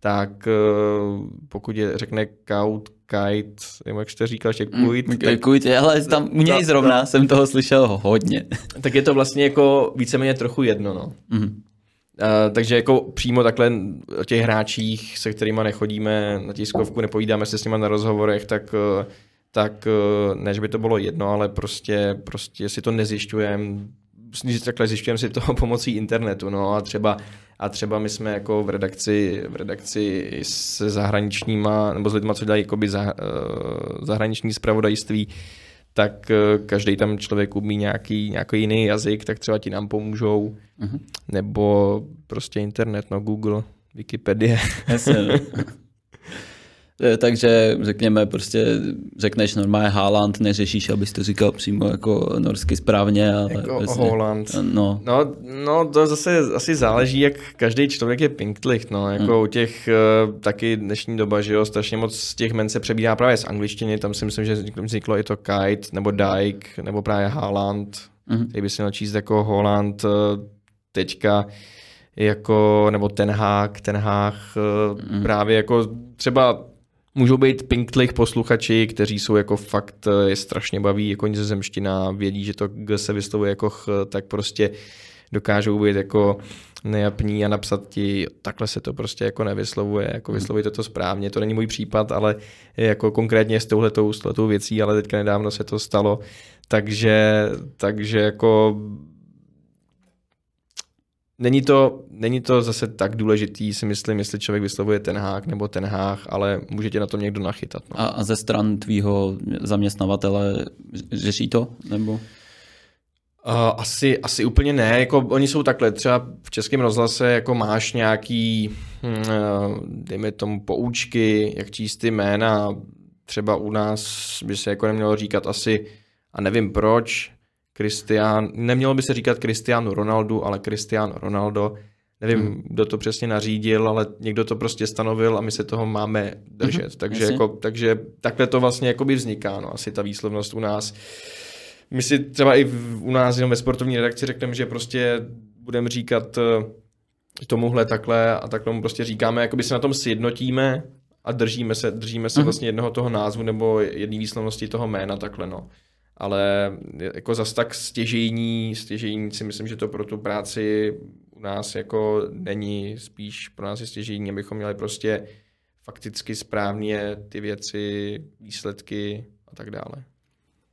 tak eh, pokud je řekne kaut, kite, nebo jak jste říkal, ještě kuit. Mm, tak, kuit, ale tam u něj zrovna to, jsem toho slyšel hodně. Tak je to vlastně jako víceméně trochu jedno, no. Mm. Uh, takže jako přímo takhle o těch hráčích, se kterými nechodíme na tiskovku, nepovídáme se s nimi na rozhovorech, tak, uh, tak uh, ne, že by to bylo jedno, ale prostě, prostě si to nezjišťujeme, takhle zjišťujeme si to <laughs> pomocí internetu, no a třeba, a třeba my jsme jako v redakci, v redakci se zahraničníma, nebo s lidma, co dělají jakoby za, zahraniční zpravodajství, tak eh, každý tam člověk umí nějaký, nějaký jiný jazyk, tak třeba ti nám pomůžou. Uh-huh. Nebo prostě internet, no Google, Wikipedie. Jasně. <laughs> Eh, takže řekněme, prostě řekneš normálně Haaland, neřešíš, abys to říkal přímo jako norsky správně. Ale jako vlastně, Holland. No. no. no. to zase asi záleží, jak každý člověk je pinktlicht, no, jako hmm. u těch uh, taky dnešní doba, že jo, strašně moc z těch men se přebírá právě z angličtiny, tam si myslím, že vzniklo i to Kite, nebo Dyke, nebo právě Haaland, hmm. který by si měl číst jako Holland teďka jako, nebo Ten Hag, Ten Hag, mm. právě jako třeba Můžou být pinktlich posluchači, kteří jsou jako fakt, eh, je strašně baví jako nizozemština, vědí, že to G se vyslovuje jako ch, tak prostě dokážou být jako nejapní a napsat ti, takhle se to prostě jako nevyslovuje, jako hmm. vyslovujte to správně, to není můj případ, ale jako konkrétně s touhletou, s touhletou věcí, ale teďka nedávno se to stalo, takže, takže jako Není to, není to zase tak důležitý, si myslím, jestli člověk vyslovuje ten hák nebo ten hách, ale může tě na to někdo nachytat. No. A, a ze stran tvýho zaměstnavatele řeší to? Nebo? Uh, asi, asi úplně ne, jako oni jsou takhle, třeba v Českém rozhlase jako máš nějaký, uh, dejme tomu poučky, jak číst ty jména, třeba u nás by se jako nemělo říkat asi, a nevím proč, Cristian, nemělo by se říkat Cristiano Ronaldo, ale Cristiano Ronaldo. Nevím, hmm. kdo to přesně nařídil, ale někdo to prostě stanovil a my se toho máme držet. Hmm. Takže, jako, takže takhle to vlastně jakoby vzniká, no, asi ta výslovnost u nás. My si třeba i v, u nás jenom ve sportovní redakci řekneme, že prostě budeme říkat eh, tomuhle takhle a takhle mu prostě říkáme, jakoby se na tom sjednotíme a držíme se, držíme se hmm. vlastně jednoho toho názvu nebo jedné výslovnosti toho jména takhle, no ale jako zas tak stěžejní, stěžejní si myslím, že to pro tu práci u nás jako není, spíš pro nás je stěžejní, abychom měli prostě fakticky správně ty věci, výsledky a tak dále.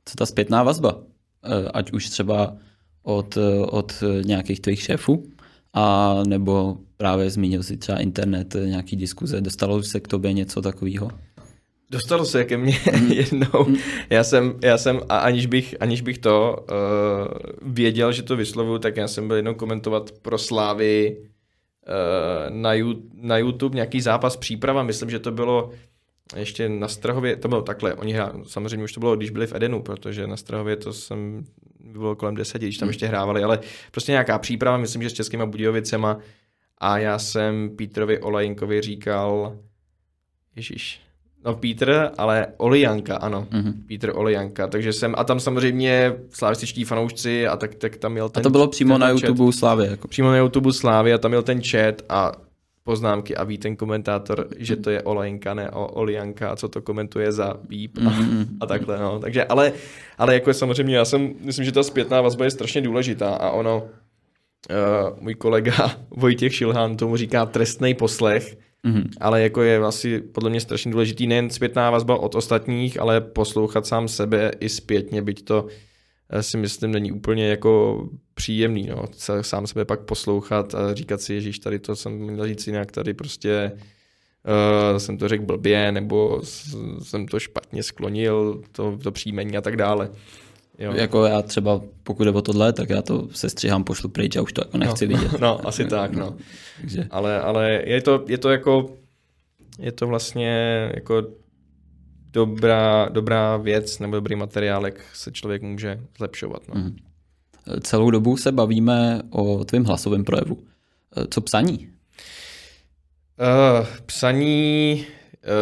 co ta zpětná vazba, eh, ať už třeba od, od nějakých tvých šéfů, a nebo právě zmínil si třeba internet, nějaký diskuze, dostalo se k tobě něco takového? Dostalo se ke mně <laughs> jednou. Já jsem, já jsem a aniž bych, aniž bych to uh, věděl, že to vyslovuju, tak já jsem byl jednou komentovat pro Slávy uh, na, na YouTube nějaký zápas příprava. Myslím, že to bylo ještě na Strahově, to bylo takhle, oni hrá, samozřejmě už to bylo, když byli v Edenu, protože na Strahově to jsem bylo kolem deseti, když tam hmm. ještě hrávali, ale prostě nějaká příprava, myslím, že s Českýma Budějovicema a já jsem Pítrovi Olajinkovi říkal, Ježíš, No Pítr, ale Olijanka, ano. Mm-hmm. Pítr Olijanka, takže jsem, a tam samozřejmě slavističtí fanoušci a tak, tak tam měl ten A to bylo přímo na YouTube Slávy. Jako. Přímo na YouTube Slávy a tam měl ten chat a poznámky a ví ten komentátor, že to je Olajenka, ne o Olijanka a co to komentuje za bíp a, mm-hmm. a takhle, no. Takže, ale, ale jako je samozřejmě, já jsem, myslím, že ta zpětná vazba je strašně důležitá a ono, uh, můj kolega <laughs> Vojtěch Šilhán tomu říká trestný poslech, Mm-hmm. Ale jako je asi podle mě strašně důležitý nejen zpětná vazba od ostatních, ale poslouchat sám sebe i zpětně, byť to eh, si myslím není úplně jako příjemný, no. sám sebe pak poslouchat a říkat si, ježíš, tady to jsem měl říct jinak, tady prostě uh, jsem to řekl blbě, nebo jsem to špatně sklonil, to, to příjmení a tak dále. Jo. Jako já třeba, pokud jde o tohle, tak já to se střihám, pošlu pryč a už to jako nechci no, vidět. <laughs> No, asi tak, no. Takže. Ale, ale je, to, je to jako, je to vlastně jako dobrá, dobrá věc nebo dobrý materiál, jak se člověk může zlepšovat. No. Mm. Celou dobu se bavíme o tvém hlasovém projevu. Co psaní? Uh, psaní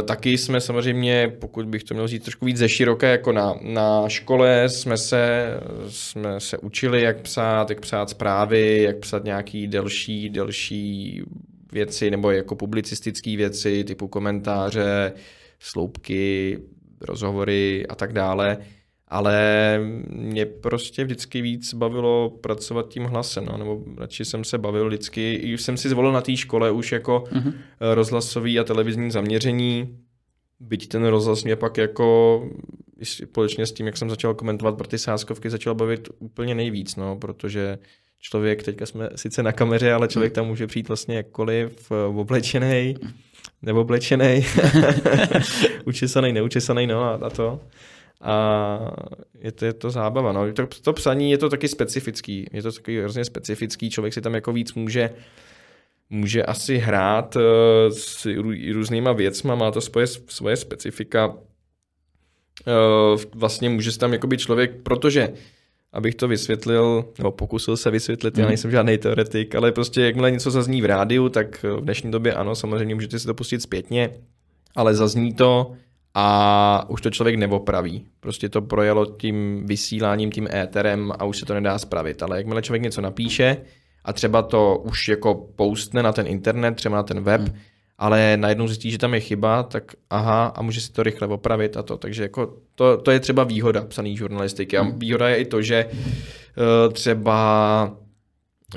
taky jsme samozřejmě, pokud bych to měl říct trošku víc ze široké, jako na, na škole jsme se, jsme se učili, jak psát, jak psát zprávy, jak psát nějaký delší, delší věci, nebo jako publicistické věci, typu komentáře, sloupky, rozhovory a tak dále ale mě prostě vždycky víc bavilo pracovat tím hlasem, no, nebo radši jsem se bavil vždycky, už jsem si zvolil na té škole už jako uh-huh. rozhlasový a televizní zaměření, byť ten rozhlas mě pak jako společně s tím, jak jsem začal komentovat pro ty sáskovky, začal bavit úplně nejvíc, no, protože člověk, teďka jsme sice na kameře, ale člověk tam může přijít vlastně jakkoliv oblečený, nebo oblečený, <laughs> učesaný, neučesaný, no a, a to a je to, je to zábava. No. To, to psaní je to taky specifický, je to taky hrozně specifický, člověk si tam jako víc může může asi hrát uh, s různýma věcma, má to svoje, svoje specifika. Uh, vlastně může se tam jako být člověk, protože abych to vysvětlil, nebo pokusil se vysvětlit, já mhm. nejsem žádný teoretik, ale prostě jakmile něco zazní v rádiu, tak v dnešní době ano, samozřejmě můžete si to pustit zpětně, ale zazní to a už to člověk neopraví. Prostě to projelo tím vysíláním, tím éterem a už se to nedá spravit. Ale jakmile člověk něco napíše a třeba to už jako postne na ten internet, třeba na ten web, hmm. ale najednou zjistí, že tam je chyba, tak aha, a může si to rychle opravit a to. Takže jako to, to je třeba výhoda psaný žurnalistiky. A hmm. výhoda je i to, že uh, třeba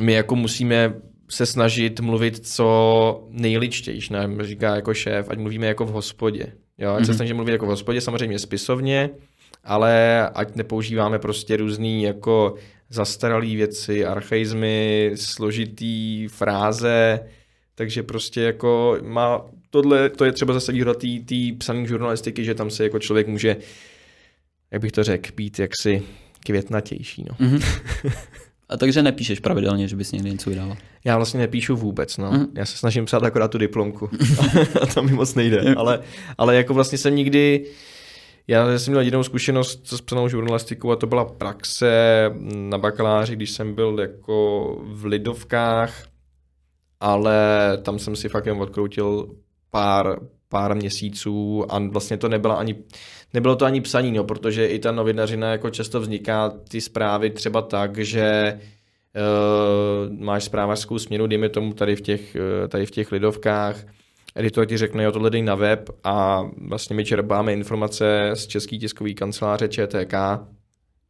my jako musíme se snažit mluvit co nejličtější, ne? říká jako šéf, ať mluvíme jako v hospodě. Jo, ať mm-hmm. se mhm. snažíme mluvit jako v hospodě, samozřejmě spisovně, ale ať nepoužíváme prostě různý jako zastaralý věci, archaizmy, složitý fráze, takže prostě jako má tohle, to je třeba zase výhoda té psané žurnalistiky, že tam se jako člověk může, jak bych to řekl, být jaksi květnatější. No. Mm-hmm. <laughs> A takže nepíšeš pravidelně, že bys někdy něco vydával? Já vlastně nepíšu vůbec, no. Mm. Já se snažím psát akorát tu diplomku. a <laughs> to mi moc nejde. ale, ale jako vlastně jsem nikdy... Já jsem měl jedinou zkušenost s psanou žurnalistikou a to byla praxe na bakaláři, když jsem byl jako v Lidovkách, ale tam jsem si fakt jen odkroutil pár, pár měsíců a vlastně to nebyla ani, nebylo to ani psaní, no, protože i ta novinařina jako často vzniká ty zprávy třeba tak, že uh, máš zprávařskou směnu, dejme tomu tady v těch, uh, tady v těch lidovkách, editor ti řekne, jo, tohle dej na web a vlastně my čerpáme informace z český tiskový kanceláře ČTK,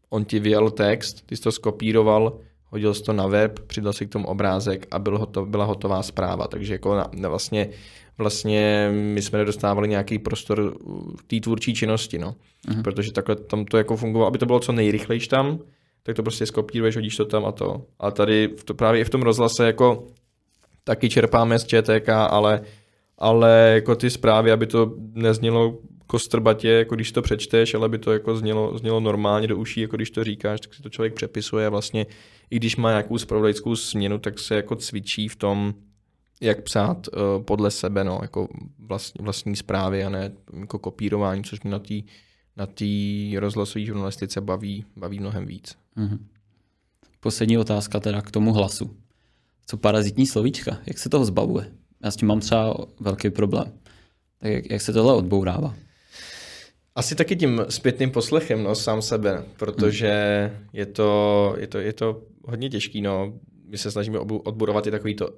on ti vyjel text, ty jsi to skopíroval, hodil jsi to na web, přidal si k tomu obrázek a byl hotov, byla hotová zpráva. Takže jako na, na vlastně, vlastně my jsme nedostávali nějaký prostor té tvůrčí činnosti, no. Uh-huh. Protože takhle tam to jako fungovalo, aby to bylo co nejrychlejší tam, tak to prostě skopíruješ, hodíš to tam a to. A tady v to, právě i v tom rozhlase jako taky čerpáme z ČTK, ale, ale jako ty zprávy, aby to neznělo kostrbatě, jako když to přečteš, ale by to jako znělo, znělo normálně do uší, jako když to říkáš, tak si to člověk přepisuje vlastně, i když má nějakou spravodajskou směnu, tak se jako cvičí v tom, jak psát uh, podle sebe, no, jako vlastní, vlastní zprávy a ne jako kopírování, což mě na té na tý rozhlasové žurnalistice baví, baví mnohem víc. Mm-hmm. Poslední otázka teda k tomu hlasu. Co parazitní slovíčka? Jak se toho zbavuje? Já s tím mám třeba velký problém. Tak jak, jak se tohle odbourává? Asi taky tím zpětným poslechem, no, sám sebe, protože hmm. je, to, je, to, je to hodně těžký, no. My se snažíme odborovat i takový to, uh,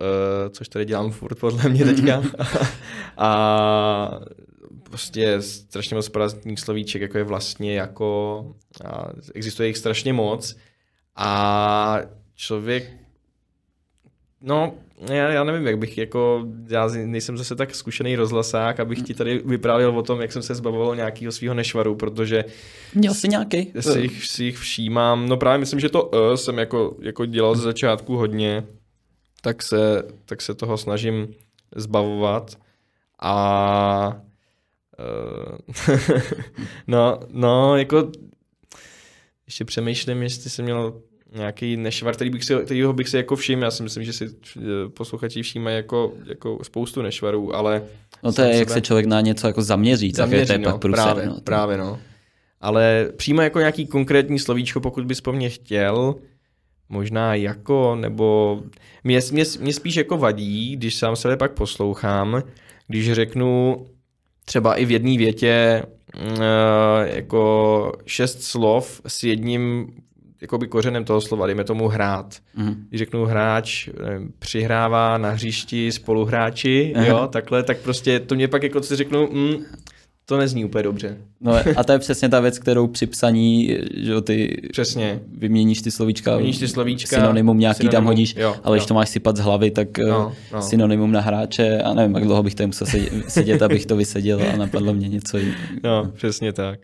což tady dělám furt podle mě <laughs> teďka. <laughs> a prostě strašně moc parazitních slovíček, jako je vlastně jako, a existuje jich strašně moc a člověk, no, já, já nevím, jak bych jako, já nejsem zase tak zkušený rozhlasák, abych ti tady vyprávěl o tom, jak jsem se zbavoval nějakého svého nešvaru, protože... Měl jsi nějaký? Si jich, si jich všímám. No právě myslím, že to uh, jsem jako, jako dělal z začátku hodně, tak se, tak se toho snažím zbavovat. A uh, <laughs> no, no, jako ještě přemýšlím, jestli jsem měl nějaký nešvar, který bych si, kterýho bych si jako všiml. Já si myslím, že si eh, posluchači všímají jako, jako spoustu nešvarů, ale... No to je, sebe... jak se člověk na něco jako zaměří, zaměří tak je to no, pak průser, právě, no, to... právě, no. Ale přímo jako nějaký konkrétní slovíčko, pokud bys po mně chtěl, možná jako, nebo mě, mě, mě spíš jako vadí, když sám sebe pak poslouchám, když řeknu třeba i v jedné větě uh, jako šest slov s jedním jakoby kořenem toho slova, dejme tomu hrát. Mm. Když řeknu hráč, nevím, přihrává na hřišti spoluhráči, Aha. jo, takhle, tak prostě to mě pak jako si řeknu, mm, to nezní úplně dobře. No a to je přesně ta věc, kterou při psaní, že ty přesně. vyměníš ty slovíčka, vyměníš ty slovíčka synonymum nějaký synonymum, tam hodíš, jo, ale jo. když to máš sypat z hlavy, tak no, eh, no. synonymum na hráče a nevím, jak dlouho bych tady musel <laughs> sedět, abych to vyseděl a napadlo mě něco jiného. No, přesně tak.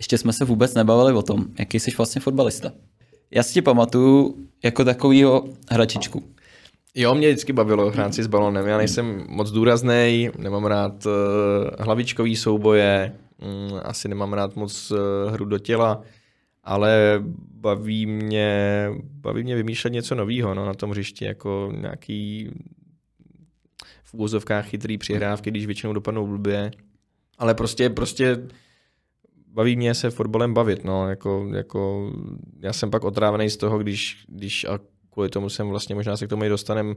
Ještě jsme se vůbec nebavili o tom, jaký jsi vlastně fotbalista. Já si ti pamatuju jako takovýho hračičku. Jo, mě vždycky bavilo hrát si s balonem. Já nejsem moc důrazný, nemám rád uh, hlavičkový souboje, um, asi nemám rád moc uh, hru do těla, ale baví mě, baví mě vymýšlet něco nového no, na tom hřišti, jako nějaký v úvozovkách chytrý přihrávky, když většinou dopadnou blbě. Ale prostě, prostě baví mě se fotbalem bavit, no, jako, jako já jsem pak otrávený z toho, když, když a kvůli tomu jsem vlastně, možná se k tomu i dostanem, uh,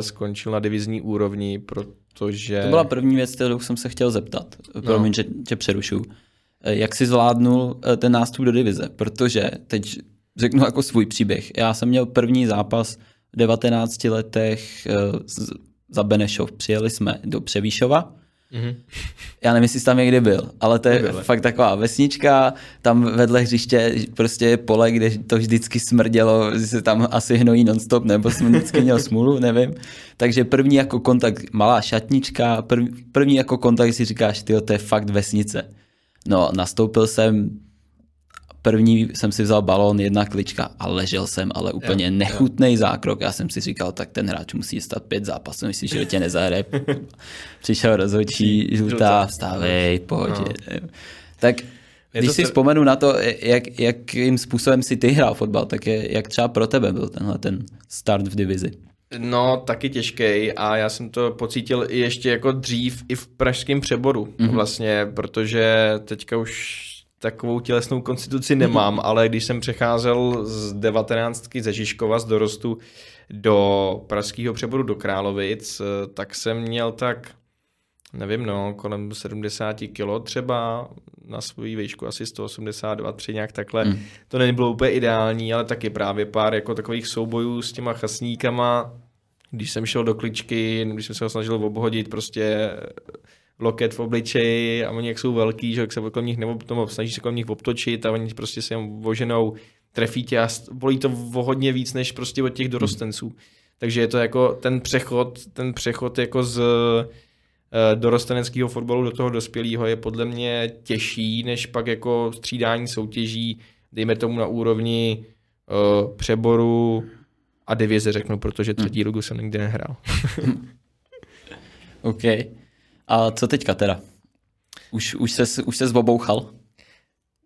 skončil na divizní úrovni, protože... To byla první věc, kterou jsem se chtěl zeptat, promiň, no. že tě přerušu. Eh, jak jsi zvládnul eh, ten nástup do divize? Protože teď řeknu jako svůj příběh. Já jsem měl první zápas v 19 letech za Benešov. Přijeli jsme do Převýšova, Mm-hmm. Já nevím, jestli tam někdy byl, ale to je Nebyl. fakt taková vesnička, tam vedle hřiště prostě je pole, kde to vždycky smrdělo, že se tam asi hnojí nonstop, nebo jsem vždycky měl smůlu, nevím. Takže první jako kontakt, malá šatnička, první, první jako kontakt si říkáš, ty to je fakt vesnice. No, nastoupil jsem První jsem si vzal balón, jedna klička a ležel jsem, ale úplně jo, nechutný jo. zákrok. Já jsem si říkal, tak ten hráč musí stát pět zápasů, myslíš, že tě nezahraje. <laughs> Přišel rozhodčí, žlutá, vstávej, pohodě. No. Tak když si vzpomenu na to, jak, jakým způsobem si ty hrál fotbal, tak je, jak třeba pro tebe byl tenhle ten start v divizi? No, taky těžký a já jsem to pocítil i ještě jako dřív i v pražském přeboru mm-hmm. vlastně, protože teďka už takovou tělesnou konstituci nemám, ale když jsem přecházel z devatenáctky ze Žižkova z dorostu do pražského přeboru do Královic, tak jsem měl tak, nevím no, kolem 70 kilo třeba na svoji výšku asi 182, 3 nějak takhle. Mm. To nebylo úplně ideální, ale taky právě pár jako takových soubojů s těma chasníkama, když jsem šel do kličky, když jsem se ho snažil obhodit prostě loket v obličeji a oni jak jsou velký, že jak se kolem nich nebo tomu snaží se kolem nich obtočit a oni prostě se jim voženou trefí tě a bolí to o hodně víc než prostě od těch dorostenců. Takže je to jako ten přechod, ten přechod jako z eh, dorosteneckého fotbalu do toho dospělého je podle mě těžší, než pak jako střídání soutěží, dejme tomu na úrovni uh, přeboru a divize řeknu, protože třetí ligu jsem nikdy nehrál. <laughs> OK. A co teďka teda? Už, už se už ses obouchal?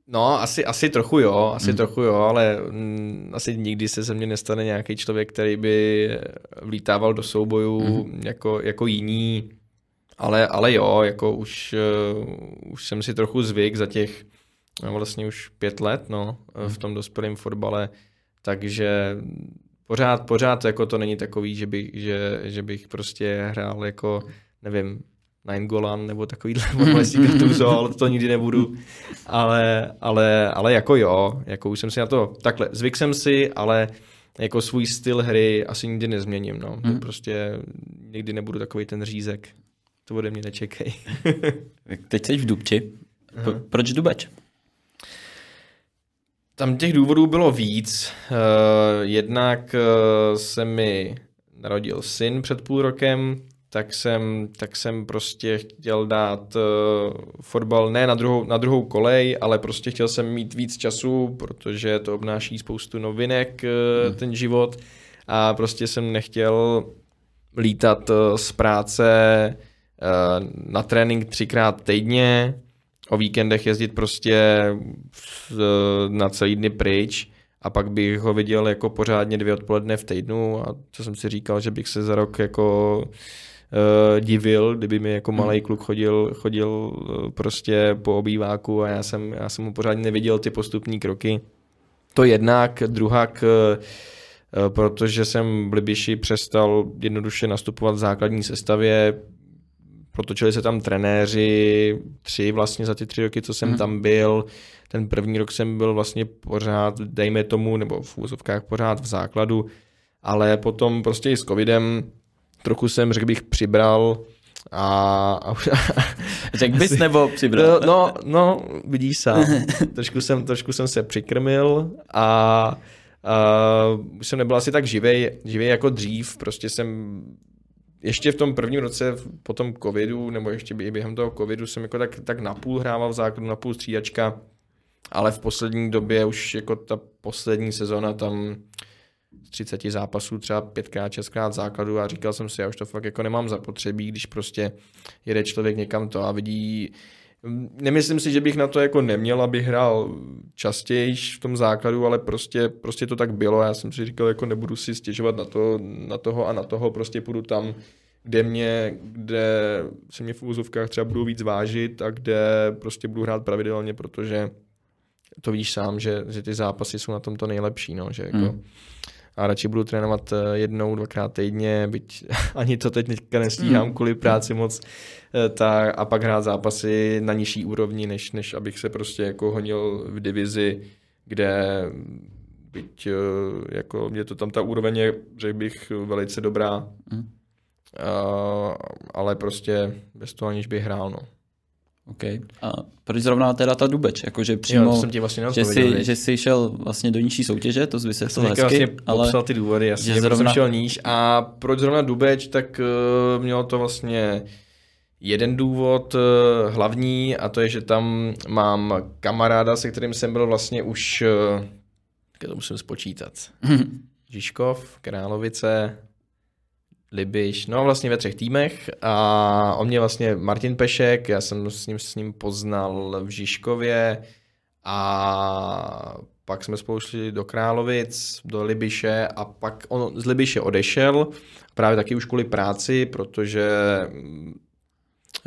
No, asi, asi trochu jo, asi hmm. trochu jo, ale mm, asi nikdy se ze mě nestane nějaký člověk, který by vlítával do soubojů hmm. jako, jako jiní, ale, ale jo, jako už, uh, už jsem si trochu zvyk za těch no, vlastně už pět let no, hmm. v tom dospělém fotbale, takže pořád, pořád jako to není takový, že bych, že, že bych prostě hrál jako, nevím, Nine Golan nebo takovýhle fotbalistí Gattuso, ale to nikdy nebudu. Ale, ale, ale jako jo, jako už jsem si na to, takhle, zvyk jsem si, ale jako svůj styl hry asi nikdy nezměním, no. Hmm. prostě nikdy nebudu takový ten řízek. To ode mě nečekej. <laughs> Teď jsi v Dubči. Pro, proč Dubeč? Tam těch důvodů bylo víc. Uh, jednak uh, se mi narodil syn před půl rokem, tak jsem, tak jsem prostě chtěl dát uh, fotbal ne na druhou, na druhou kolej, ale prostě chtěl jsem mít víc času, protože to obnáší spoustu novinek, uh, hmm. ten život a prostě jsem nechtěl lítat uh, z práce uh, na trénink třikrát týdně, o víkendech jezdit prostě uh, na celý dny pryč a pak bych ho viděl jako pořádně dvě odpoledne v týdnu a co jsem si říkal, že bych se za rok jako uh, divil, kdyby mi jako malý kluk chodil, chodil uh, prostě po obýváku a já jsem, já jsem mu pořádně neviděl ty postupní kroky. To jednak, druhak, uh, protože jsem v Libiši přestal jednoduše nastupovat v základní sestavě, protočili se tam trenéři, tři vlastně za ty tři roky, co jsem hmm. tam byl. Ten první rok jsem byl vlastně pořád, dejme tomu, nebo v úzovkách pořád v základu, ale potom prostě i s covidem trochu jsem, řekl bych, přibral a... a <laughs> Řekl bys nebo přibral? No, no, no vidíš sám. <laughs> trošku, jsem, trošku jsem se přikrmil a, už jsem nebyl asi tak živej, živej jako dřív, prostě jsem ještě v tom prvním roce po tom covidu, nebo ještě během toho covidu jsem jako tak, tak napůl hrával v základu, napůl střídačka, ale v poslední době už jako ta poslední sezona tam z 30 zápasů třeba pětkrát, šestkrát základu a říkal jsem si, já už to fakt jako nemám zapotřebí, když prostě jede člověk někam to a vidí Nemyslím si, že bych na to jako neměl, abych hrál častěji v tom základu, ale prostě, prostě to tak bylo. Já jsem si říkal, jako nebudu si stěžovat na, to, na toho a na toho, prostě půjdu tam, kde mě, kde se mě v úzovkách třeba budu víc vážit a kde prostě budu hrát pravidelně, protože to víš sám, že, že ty zápasy jsou na tom to nejlepší, no, že jako, hmm a radši budu trénovat eh, jednou, dvakrát týdně, byť <laughs> ani to teď teďka nestíhám mm. kvůli práci moc, eh, tak, a pak hrát zápasy na nižší úrovni, než, než abych se prostě jako honil v divizi, kde byť eh, jako je to tam ta úroveň je, řekl bych, velice dobrá, mm. uh, ale prostě bez toho aniž bych hrál, no. OK. A proč zrovna teda ta Dubeč? Jakože přímo, jo, jsem ti vlastně že, jsi, že jsi šel vlastně do nižší soutěže, to vysvětlil hezky. Vlastně ale popsal ty důvody, jasně, že zrovna... jsem šel níž. A proč zrovna Dubeč, tak uh, mělo to vlastně jeden důvod uh, hlavní a to je, že tam mám kamaráda, se kterým jsem byl vlastně už, uh, to musím spočítat, <laughs> Žižkov, Královice, Libiš, no vlastně ve třech týmech. A on mě vlastně Martin Pešek, já jsem s ním, s ním poznal v Žižkově. A pak jsme spolu šli do Královic, do Libiše a pak on z Libiše odešel, právě taky už kvůli práci, protože mm,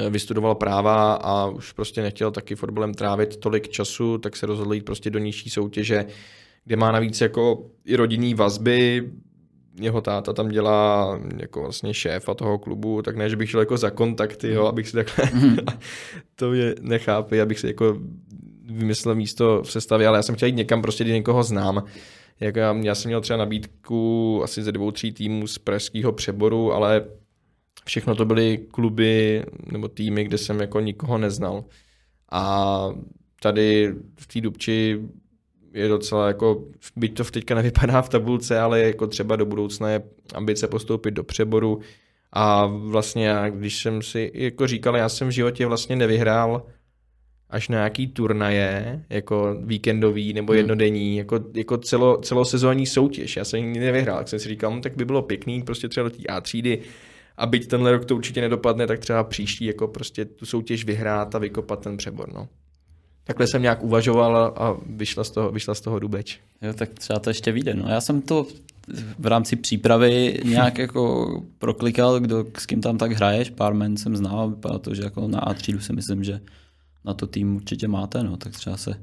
vystudoval práva a už prostě nechtěl taky fotbalem trávit tolik času, tak se rozhodl jít prostě do nižší soutěže, kde má navíc jako i rodinný vazby, jeho táta tam dělá jako vlastně šéfa toho klubu, tak ne, že bych šel jako za kontakty, jo, abych si takhle, mm. <laughs> to je nechápe, abych si jako vymyslel místo v sestavě, ale já jsem chtěl jít někam prostě, kdy někoho znám. Jak já, já jsem měl třeba nabídku asi ze dvou, tří týmů z pražského přeboru, ale Všechno to byly kluby nebo týmy, kde jsem jako nikoho neznal. A tady v té Dubči je docela jako, byť to teďka nevypadá v tabulce, ale jako třeba do budoucna je ambice postoupit do přeboru. A vlastně já, když jsem si jako říkal, já jsem v životě vlastně nevyhrál až na nějaký turnaje, jako víkendový nebo hmm. jednodenní, jako, jako celo, celosezónní soutěž. Já jsem nikdy nevyhrál, tak jsem si říkal, no, tak by bylo pěkný prostě třeba do té A třídy a byť tenhle rok to určitě nedopadne, tak třeba příští jako prostě tu soutěž vyhrát a vykopat ten přebor. No. Takhle jsem nějak uvažoval a vyšla z toho, vyšla z toho Dubeč. Jo, tak třeba to ještě vyjde. No. Já jsem to v rámci přípravy nějak <laughs> jako proklikal, kdo, s kým tam tak hraješ, pár men jsem znal, vypadalo to, že jako na A třídu si myslím, že na to tým určitě máte, no, tak třeba se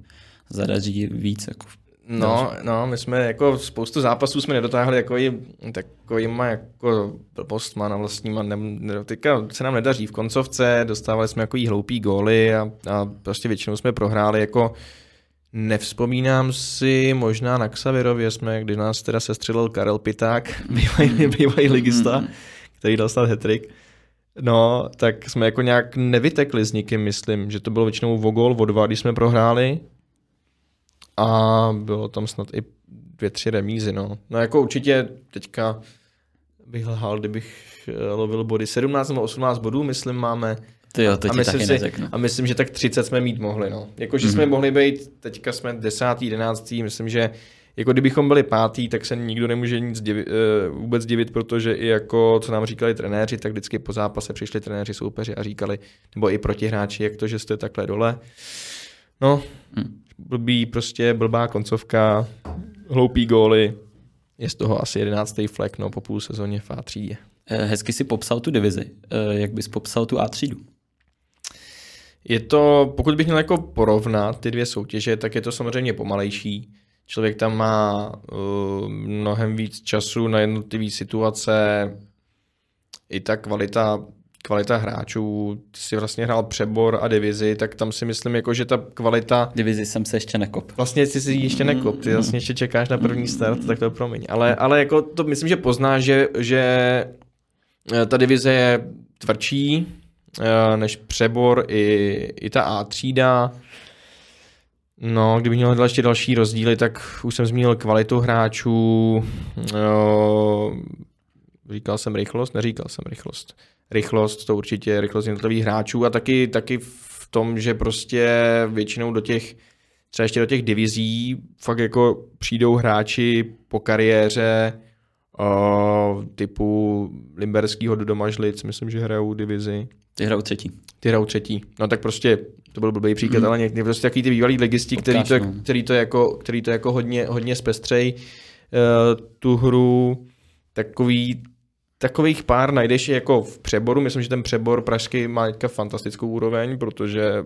zadaří víc jako No, no, my jsme jako spoustu zápasů jsme nedotáhli jako i takovýma jako postma na vlastníma. Ne, ne, teďka se nám nedaří v koncovce, dostávali jsme jako hloupý góly a, a prostě většinou jsme prohráli jako Nevzpomínám si, možná na Xavirově jsme, kdy nás teda sestřelil Karel Piták, <laughs> bývalý, bývalý ligista, který dal snad hetrik. No, tak jsme jako nějak nevytekli s nikým, myslím, že to bylo většinou o gol, o dva, když jsme prohráli. A bylo tam snad i dvě, tři remízy, no. No jako určitě teďka bych lhal, kdybych eh, lovil body. 17 nebo 18 bodů, myslím, máme. Ty jo, to a, myslím si, neřeknu. a myslím, že tak 30 jsme mít mohli, no. Jako, že mm-hmm. jsme mohli být, teďka jsme 10. 11. Myslím, že jako kdybychom byli pátý, tak se nikdo nemůže nic divit, uh, vůbec divit, protože i jako, co nám říkali trenéři, tak vždycky po zápase přišli trenéři soupeři a říkali, nebo i protihráči, jak to, že jste takhle dole. No, hmm. Blbý, prostě blbá koncovka, hloupý góly, je z toho asi jedenáctý flek no, po půl sezóně v A3. Eh, hezky si popsal tu divizi. Eh, jak bys popsal tu A3? Je to, pokud bych měl jako porovnat ty dvě soutěže, tak je to samozřejmě pomalejší. Člověk tam má uh, mnohem víc času na jednotlivé situace, i ta kvalita, kvalita hráčů, ty si vlastně hrál přebor a divizi, tak tam si myslím, jako, že ta kvalita... Divizi jsem se ještě nekop. Vlastně jsi si ještě nekop, ty vlastně ještě čekáš na první start, tak to promiň. Ale, ale jako to myslím, že poznáš, že, že eh, ta divize je tvrdší eh, než přebor i, i ta A třída. No, kdybych měl ještě další rozdíly, tak už jsem zmínil kvalitu hráčů, jo, říkal jsem rychlost, neříkal jsem rychlost. Rychlost, to určitě rychlost jednotlivých hráčů a taky, taky v tom, že prostě většinou do těch, třeba ještě do těch divizí, fakt jako přijdou hráči po kariéře, o, typu Limberského do Domažlic, myslím, že hrajou divizi. Ty hrajou třetí. Ty hrajou třetí. No tak prostě to byl blbý příklad, mm. ale někdy prostě takový ty bývalí legisti, který to, no. který to, jako, který to jako hodně, hodně zpestřej uh, tu hru, takový, takových pár najdeš jako v přeboru, myslím, že ten přebor pražský má teďka fantastickou úroveň, protože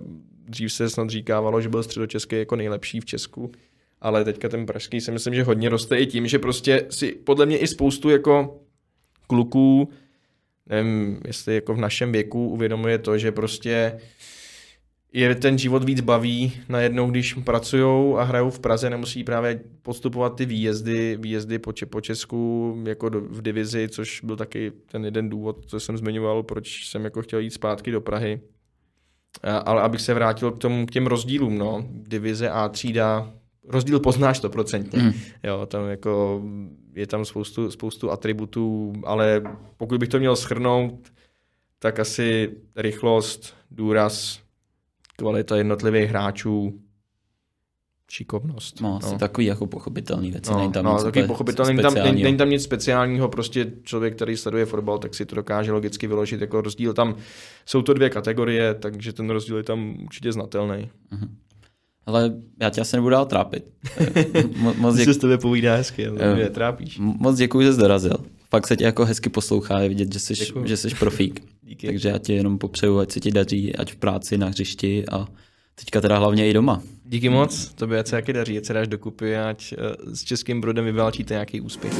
dřív se snad říkávalo, že byl středočeský jako nejlepší v Česku, ale teďka ten pražský si myslím, že hodně roste i tím, že prostě si podle mě i spoustu jako kluků, nevím, jestli jako v našem věku uvědomuje to, že prostě je ten život víc baví najednou, když pracují a hrajou v Praze, nemusí právě podstupovat ty výjezdy, výjezdy po, po Česku jako do, v divizi, což byl taky ten jeden důvod, co jsem zmiňoval, proč jsem jako chtěl jít zpátky do Prahy. A, ale abych se vrátil k, tomu, k těm rozdílům, no. Divize A třída, rozdíl poznáš stoprocentně. Mm. Jo, tam jako je tam spoustu, spoustu atributů, ale pokud bych to měl schrnout, tak asi rychlost, důraz, kvalita jednotlivých hráčů, šikovnost. No, asi no. takový jako pochopitelný věci. No, není tam no, nic takový pochopitelný, není tam, není, není tam nic speciálního, prostě člověk, který sleduje fotbal, tak si to dokáže logicky vyložit jako rozdíl. Tam jsou to dvě kategorie, takže ten rozdíl je tam určitě znatelný. Uh-huh. Ale já tě asi nebudu dál trápit. <laughs> Mo- moc děk... se s tebe povídá hezky, ale mě trápíš. Moc děkuji, že jsi dorazil. Fakt se tě jako hezky poslouchá, je vidět, že jsi, že jsi profík. <laughs> Díky. Takže já ti jenom popřeju, ať se ti daří, ať v práci, na hřišti a teďka teda hlavně i doma. Díky moc, tobě ať se jaký daří, ať se dáš dokupy, ať eh, s českým brodem vyválčíte nějaký úspěch.